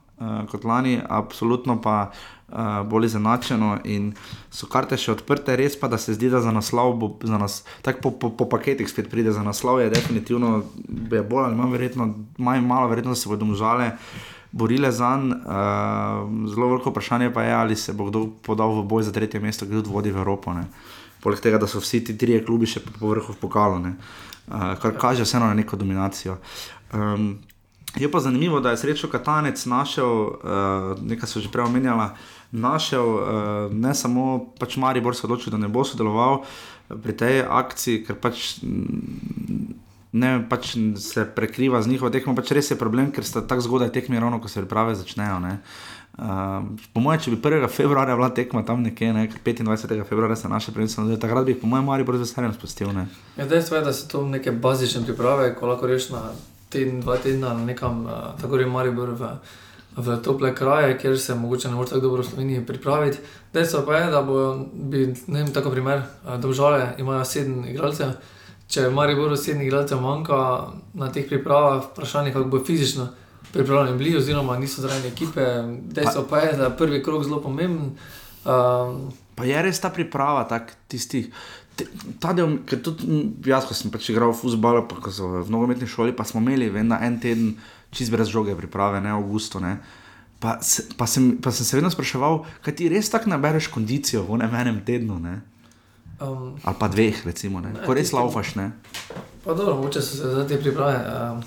kot lani, absolutno pa uh, bolj izenačeno in so karte še odprte, res pa da se zdi, da za naslov za nas, tako po, po, po paketih spet pride za naslov, je definitivno je bolj ali manj verjetno, manj malo verjetno, da se bodo žale borile za njim. Uh, zelo veliko vprašanje pa je, ali se bo kdo podal v boj za tretje mesto, kdo vodi v Evropo. Ne. Poleg tega, da so vsi ti trije klubi še po vrhu ne. uh, kar kaže vseeno na neko dominacijo. Um, je pa zanimivo, da je srečo Katanec našel, uh, nekaj so že prej omenjala, našel uh, ne samo pač Maribor se odločil, da ne bo sodeloval pri tej akciji, ker pač. mm, Ne, pač se prekriva z njihovo tekmo, pač res je problem, ker sta tako zgodaj tekmi, ravno ko se priprave začnejo. ne. Um, po mojem, če bi 1. februarja bila tekma tam nekje, ne, ker 25. februarja se naše prvenstvo nadaljuje, takrat bi po mojem, Maribor z veseljem spustil. Ne. Ja, dejstvo je, da so to neke bazične priprave, ko lahko rečeš na teden, dva tedna na nekam, uh, tako je Maribor v, v tople kraje, kjer se mogoče ne more tako dobro v Sloveniji pripraviti. Dejstvo pa je, da bo, bi, ne vem, tako primer, uh, Domžale imajo sedem igralcev. Če Mariboru sedem igralcev manjka na teh pripravah, vprašanje je, kako bo fizično pripravljeni bili, oziroma niso zraven ekipe. Dejstvo pa je, da je prvi krok zelo pomemben. Um, Pa je res ta priprava, tak, tisti, te, ta del, ker tudi jaz, ko sem pač igral v futbol, pa ko so v nogometni šoli, pa smo imeli vem, na en teden čist brez žoge priprave, ne avgusto. Ne. Pa, se, pa, sem, pa sem se vedno spraševal, kaj ti res tako nabereš kondicijo v enem enem tednu, ne? um, ali pa dveh, recimo, ne? ko res laufaš. Ne? Pa dobro, mogoče so se za te priprave uh,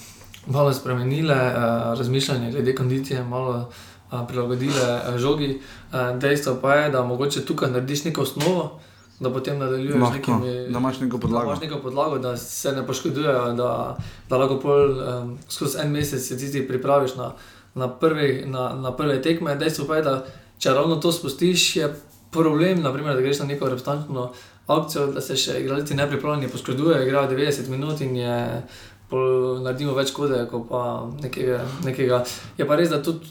malo spremenile, uh, razmišljanje glede kondicije, malo uh, prilagodile uh, žogi. Uh, dejstvo pa je, da mogoče tukaj narediš neko osnovo, da potem nadaljuješ z nekimi. da imaš neko podlago. Da imaš neko podlago, da se ne poškodujejo, da, da lahko pol um, skozi en mesec se ti pripraviš na, na, prvi, na, na prve tekme. Dejstvo pa je, da če ravno to spustiš, je problem, naprimer, da greš na neko reprezentantno akcijo, da se še igralci nepripravljeni poškodujejo, igrajo 90 minut in je. Naredimo več kode, kot pa nekega, nekega. Je pa res, da tudi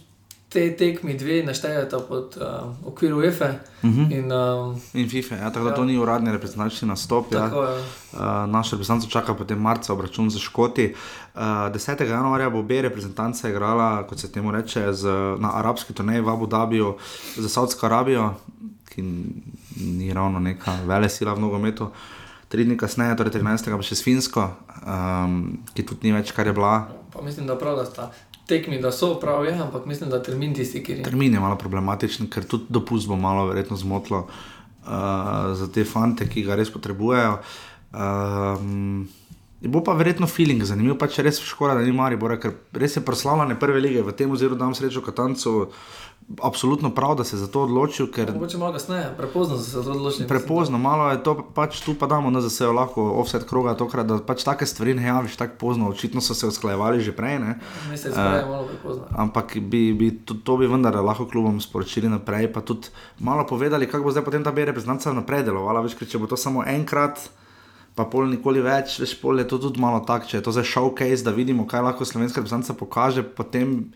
te tekmi dve naštejete pod uh, okvir UEFA. Uh Mhm. -huh. In um, In FIFA, ja, tako da Ja. to ni uradni reprezentančni nastop. Ja. tako. Uh, naš reprezentant čaka potem marca obračun za Škoti. Uh, 10. januarja bo obe reprezentanca igrala, kot se temu reče, z, na arabski turnaji v Abu Dhabiju za Saudsko Arabijo, ki ni ravno neka vele sila v nogometu. Tri dni kasneje, torej 13. pa še s Finsko, um, ki tudi ni več, kar je bila. Pa mislim, da prav, da sta tekmi, da so prav, je, ampak mislim, da termin tisti, ki je. Termin je malo problematičen, ker tudi dopust bo malo verjetno zmotilo. uh, za te fante, ki ga res potrebujejo. Um, Bo pa verjetno feeling zanimiv, pa če res škoda, da ni Maribora, ker res je proslavljanje prve lige v tem oziru, da vam srečo Katancu. Absolutno prav, da se je za to odločil, ker Mogoče malo kasneje, prepozno se za to odločili. prepozno, malo je to, pač tu pa damo, da se je lahko offset kroga, tokrat, da pač take stvari ne javiš tako pozno, očitno so se usklajevali že prej. Ne? Mislim, da je malo prepozno. Ampak bi, bi to, to bi vendar lahko klubom sporočili naprej, pa tudi malo povedali, kako bo zdaj potem ta B reprezentanca naprej delovala. Veš, ker če bo to samo enkrat, pa pol nikoli več, veš, pol je to tudi malo tak, če je to zdaj showcase, da vidimo, kaj lahko slovenska reprezentanca pokaže, potem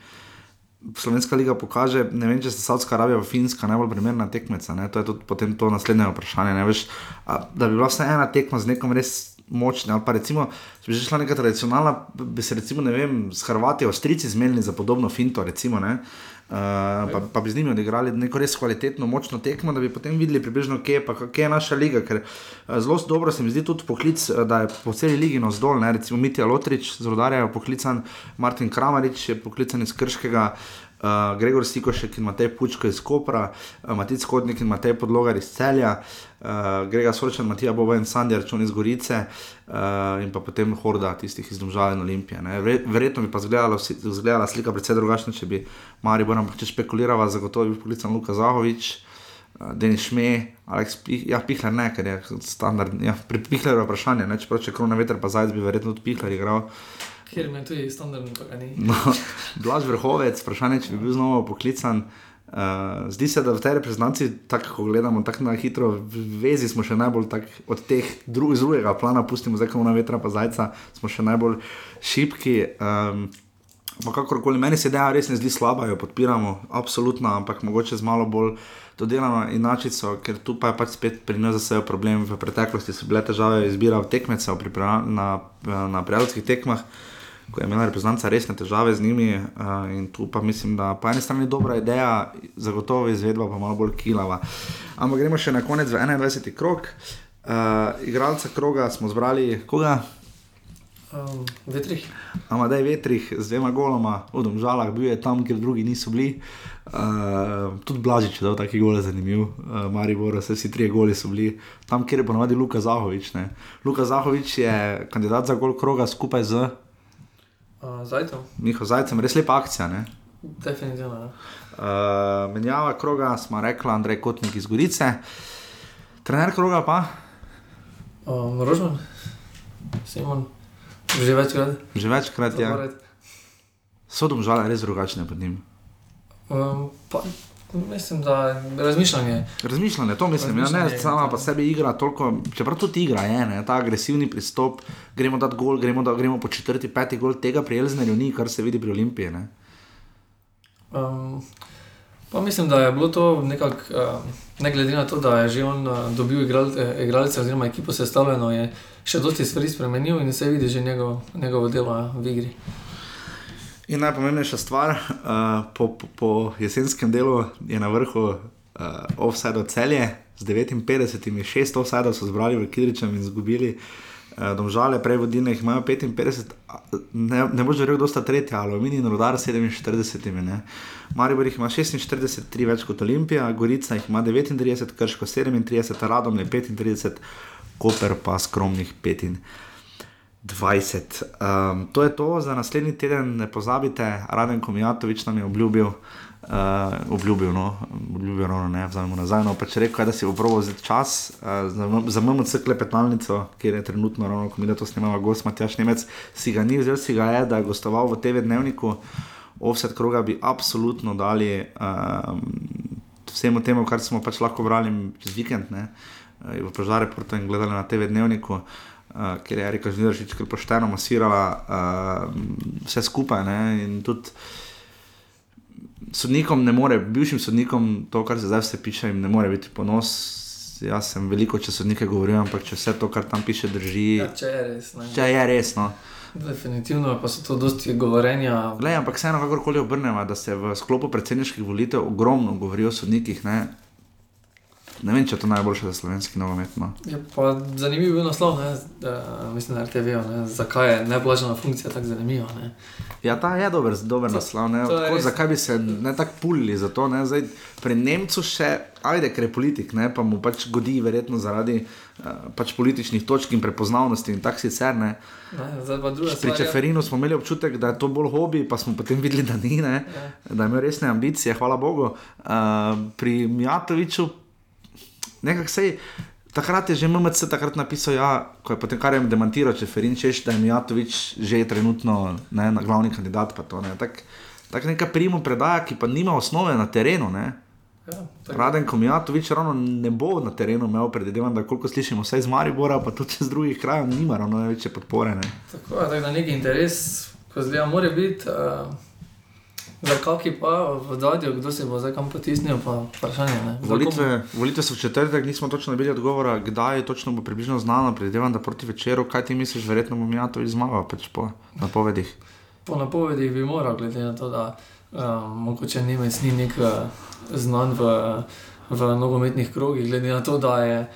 Slovenska liga pokaže, ne vem, če se Saudska Arabija in Finska najbolj primerna tekmeca. Ne? To je tudi potem to naslednje vprašanje. Ne? Veš, a, da bi bila vsaj ena tekma z nekom res močnim. Ali pa recimo, če bi že šla neka tradicionalna, bi se recimo, ne vem, s Hrvati, Avstrijci zmenili za podobno finto. Recimo, ne? Uh, pa, pa bi z njimi odigrali neko res kvalitetno, močno tekmo, da bi potem videli približno, kje je, pa, kje je naša liga. Ker uh, zelo dobro se mi zdi tudi poklic, uh, da je po celi ligi navzdol. Ne? Recimo Mitja Lotrič, z Rodarja je poklican, Martin Kramarič je poklican iz Krškega. Uh, Gregor Sikošek in Matej Pučko iz Kopra, uh, Matic Kodnik in Matej Podlogar iz Celja, uh, Gregor Sorčan, Matija Boba in Sandjar Čon iz Gorice uh, in pa potem Horda tistih iz Domžale in Olimpije. ne. Vre- Verjetno bi pa izgledala, izgledala slika precej drugačna, če bi Maribor, ampak če špekulirava, zagotovo bi poklican Luka Zahovič. Uh, Denis Šme, Aleks Pih, ja, Pihler ne, ker je standard. Ja, pri Pihlerju je vprašanje, ne, čeprav če krona veter, pa zajec bi verjetno tudi Pihler igral. Kjer ima tudi standardno, pa ni. No, Blaž Vrhovec, vprašanje, če bi bil znova poklican. Uh, zdi se, da v tej reprezentanci, tako ko gledamo, tako na hitro, v vezi smo še najbolj tak, od teh dru drugega plana, pustimo zdaj, ko na vetra pa zajca, smo še najbolj šipki. Um, pa kakorkoli, meni se ideja res ne zdi slaba, jo podpiramo, absolutno, ampak mogoče z malo bolj dodelano inačico, ker tu pa je pač spet pri nas zase problem. V preteklosti so bile težave izbira tekmecev pri na, na prijateljskih tekmah ko je imela reprezentanca resne težave z njimi. Uh, in tu pa mislim, da po eni strani dobra ideja, zagotovo izvedba pa malo bolj kilava. Ampak gremo še na konec v 21. krog. Uh, igralca kroga smo zbrali, koga? Um, vetrih. Amadej Vetrih z dvema goloma, v Domžalah, bil je tam, kjer drugi niso bili. Uh, tudi Blažič je dal taki gol, zanimiv, uh, Maribor, vse si tri goli so bili, tam, kjer je ponovadi Luka Zahovič. Ne. Luka Zahovič je kandidat za gol kroga skupaj z Uh, Zajto, Miho Zajcem, res lepa akcija. Ne. definitivno. Ja. Uh, menjava kroga, smo rekli, Andrej Kotnik iz Gorice. Trener kroga pa, Um, Rožman, Simon, že večkrat. že večkrat je. zapored. So domžale res drugačne pod njim. Um, pa, mislim, da je razmišljanje. Razmišljanje, to mislim, ja, ne Razmišljanje, sama pa sebi igra toliko, čeprav tudi igra je, ne, ta agresivni pristop, gremo dati gol, gremo, da, gremo po četrti, peti gol, tega pri Elznerju ni, kar se vidi pri Olimpiji. Ne. Um, pa mislim, da je bilo to nekako, um, ne glede na to, da je že on uh, dobil igral, eh, igralce oziroma ekipo sestavljeno, je še dosti stvari spremenil in se vidi že njegov, njegovo delo v igri. In najpomembnejša stvar, uh, po, po, po jesenskem delu je na vrhu uh, offside celje z 59, šest offside so zbrali v Kidričem in izgubili. Uh, domžale, prej vodilne imajo 55, a, ne, ne boš verjel, kdo sta tretja, Aluminij in Rudar 47. Ne. Maribor jih ima 46, tri več kot Olimpija, Gorica jih ima 39, Krško 37, Radom je 35, Koper pa skromnih 25. 20. Um, to je to za naslednji teden, ne pozabite, Raden Komijatovič nam je obljubil, uh, obljubil, no, obljubil ravno ne, vzamemo nazaj, no, pač rekel, je, da si bo proval vzeti čas uh, za, za MMC klepetalnico, kjer je trenutno ravno, ko mi da to snemava gost Matjaš Nemec, si ga ni vzel, si ga je, da je gostoval v TV dnevniku, offset kroga bi absolutno dali um, vsemu temu, kar smo pač lahko brali čez vikend, ne, uh, v požare porto in gledali na TV dnevniku. Uh, ker je Erika Žnidaršič kar pošteno masirala uh, vse skupaj. Ne, in tudi sodnikom ne more, bivšim sodnikom, to, kar se zdaj vse piše, jim ne more biti ponos. Jaz sem veliko če sodnike govoril, ampak če vse to, kar tam piše, drži. Ja, če je res. Ne. Če je resno. Definitivno pa so to dosti govorenja. Glej, ampak vseeno, kakorkoli obrnemo, da se v sklopu predsedniških volitev ogromno govori o sodnikih. Ne? Ne vem, če je to najboljše za slovenski nogomet. No. Je pa zanimiv bil naslov, ne, da, mislim, na RTV, ne, zakaj je neplačana funkcija tako zanimiva. Ne. Ja, ta je dober, dober naslov. ne. je Tako, res. zakaj bi se ne tako pulili za to? Ne? Zdaj, pri Nemcu še, ajde, ker je politik, ne? pa mu pač godi, verjetno zaradi uh, pač političnih točk in prepoznavnosti in tako sicer. Ne? Ne, Pri stvar. je- Čeferinu smo imeli občutek, da je to bolj hobi, pa smo potem videli, da ni, ne? da ima resne ambicije, hvala Bogu. Uh, pri Mijatoviču, nekako sej. Takrat je že MMC takrat napisal, ja, ko je potem kar je demantiral Čeferin, češ, da je Mijatovič že trenutno ne, na glavni kandidat. pa to, ne. Tak, tak neka primo predaja, ki pa nima osnove na terenu. Ne. Ja, Raden Komijatovič ravno ne bo na terenu imel, predvidevam, da koliko slišimo, vsaj iz Maribora, pa tudi iz drugih krajev, nima ravno največje podpore. Ne. Tako je, tako da neki interes, ko zgleda, mora biti. Uh, kaki pa v zadju, kdo se bo zdaj kam potisnil, pa vprašanje. Volitve, volitve so v četrtek, nismo točno dobili odgovora, kdaj točno bo približno znano, predvidevam, da proti večeru, kaj ti misliš, verjetno bo Mijatovič zmagal, pač po napovedih. Po napovedih bi moral, glede na to, da um, mogoče Nemec ni nek uh, znan v, v nogometnih krogih, glede na to, da je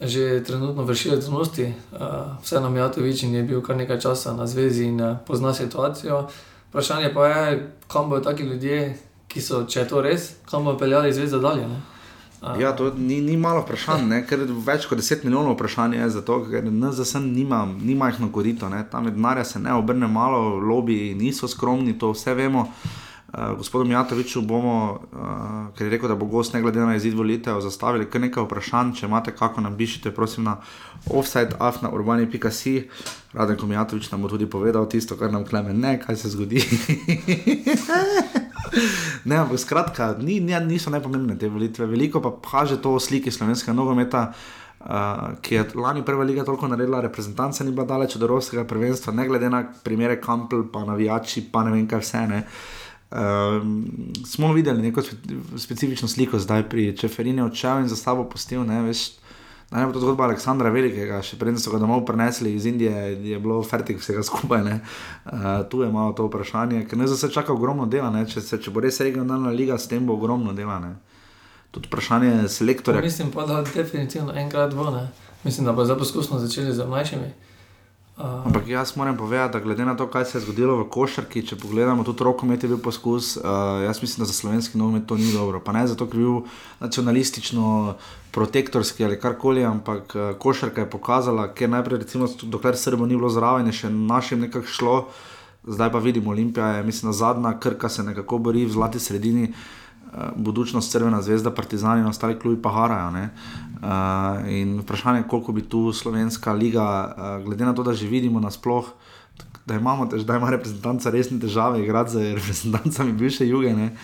že trenutno vršilec znosti, uh, vse nam Jatovič in je bil kar nekaj časa na zvezi in uh, pozna situacijo. Vprašanje pa je, kam bodo taki ljudje, ki so, če je to res, kam bodo peljali zvezdo dalje. Ne? Uh, Ja, to ni, ni malo vprašanj, ne? ker več kot 10 milijonov vprašanj je zato, ker NZS nima, nima jih na korito, ne? tam denarja se ne obrne malo, lobiji niso skromni, to vse vemo. Uh, gospodu Mijatoviču bomo, uh, ker je rekel, da bo gost ne glede na izid volitev, zastavili kar nekaj vprašanj. Če imate kako nam pišite, prosim na offside, afna urbani.si. Raden Komijatovič nam bo tudi povedal tisto, kar nam kleme, ne, kaj se zgodi. Ne, ampak skratka, ni, ni, niso najpomembne te volitve. Veliko pa kaže to o sliki slovenskega nogometa, uh, ki je lani prva liga toliko naredila, reprezentanca ni bila daleč od evropskega prvenstva, ne glede na primere Kampel, pa navijači, pa ne vem kaj vse. Ne. Um, smo videli neko spe, specifično sliko zdaj pri Čeferinu, odšel in za sabo postil. Ne, veš, Naj bo to zgodba Aleksandra Velikega, še preden so ga domov prenesli iz Indije, je bilo fertik vsega skupaj. Uh, tu je malo to vprašanje, ker ne za se čaka ogromno dela, ne? če, se, če bo res regionalna liga, s tem bo ogromno dela. Ne? Tudi vprašanje selektorja. Mislim pa, da definitivno enkrat bo. Ne? Mislim, da bo zdaj poskusno začeli z mlajšimi. Uh, Ampak jaz moram povedati, da glede na to, kaj se je zgodilo v košarki, če pogledamo tudi rokomet, je bil poskus. Uh, jaz mislim, da za slovenski nogomet to ni dobro. Pa ne zato, ker je bil nacionalistično, protektorski ali karkoli, ampak uh, košarka je pokazala, ker najprej, recimo, dokler Srbo ni bilo zraven, je še našim nekako šlo. Zdaj pa vidimo, Olimpija je, mislim, zadnja krka se nekako bori v zlati sredini. Uh, budučnost Crvena zvezda, Partizani in ostali klubi pa harajo. Uh, in vprašanje je, koliko bi tu slovenska liga, uh, glede na to, da že vidimo nasploh, da imamo da ima reprezentanca resne težave, igrati z reprezentancami bivše juge. Ne?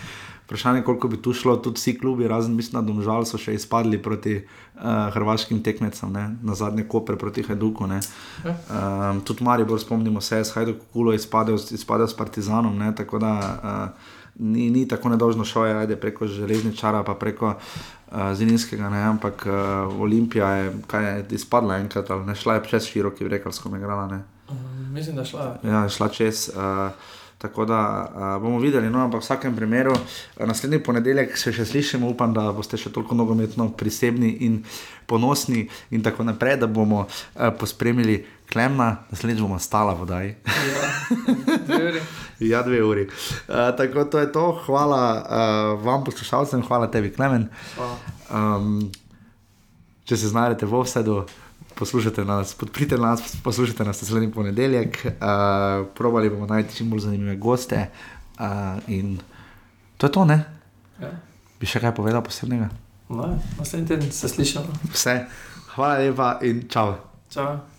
Vprašanje je, koliko bi tu šlo, tudi vsi klubi, razen mislim, da Domžal so še izpadli proti uh, hrvaškim tekmecem, ne? na zadnje kopre proti Hajduku. Um, tudi Maribor, spomnimo se, s Hajduku Kulo izpadel, izpadel s Partizanom. Ne? Tako da uh, ni, ni tako nedožno šlo, je ajde, preko železničara, pa preko uh, Zininskega, ne? ampak uh, Olimpija je, je izpadla enkrat, ali ne šla je čez široki vrekalsko igrala. Ne? um, mislim, da šla. Ja, šla čez. Uh, Tako da uh, bomo videli, no, ampak v vsakem primeru, naslednji ponedeljek se še slišimo, upam, da boste še toliko nogometno prisebni in ponosni, in tako naprej, da bomo uh, pospremili Klemna, naslednjič bomo stala v vodaji. Ja, dve uri. ja, dve uri. Uh, tako to je to, hvala uh, vam, poslušalcem, hvala tebi, Klemen. Hvala. Um, če se znajdete v offsetu, poslušajte nas, podprite nas, poslušajte nas naslednji ponedeljek. Uh, probali bomo najti čim bolj zanimive goste. Uh, in to je to, ne? Ja. Bi še kaj povedal posebnega? No, naslednji teden se slišimo. Vse. Hvala lepa in čau. Čau.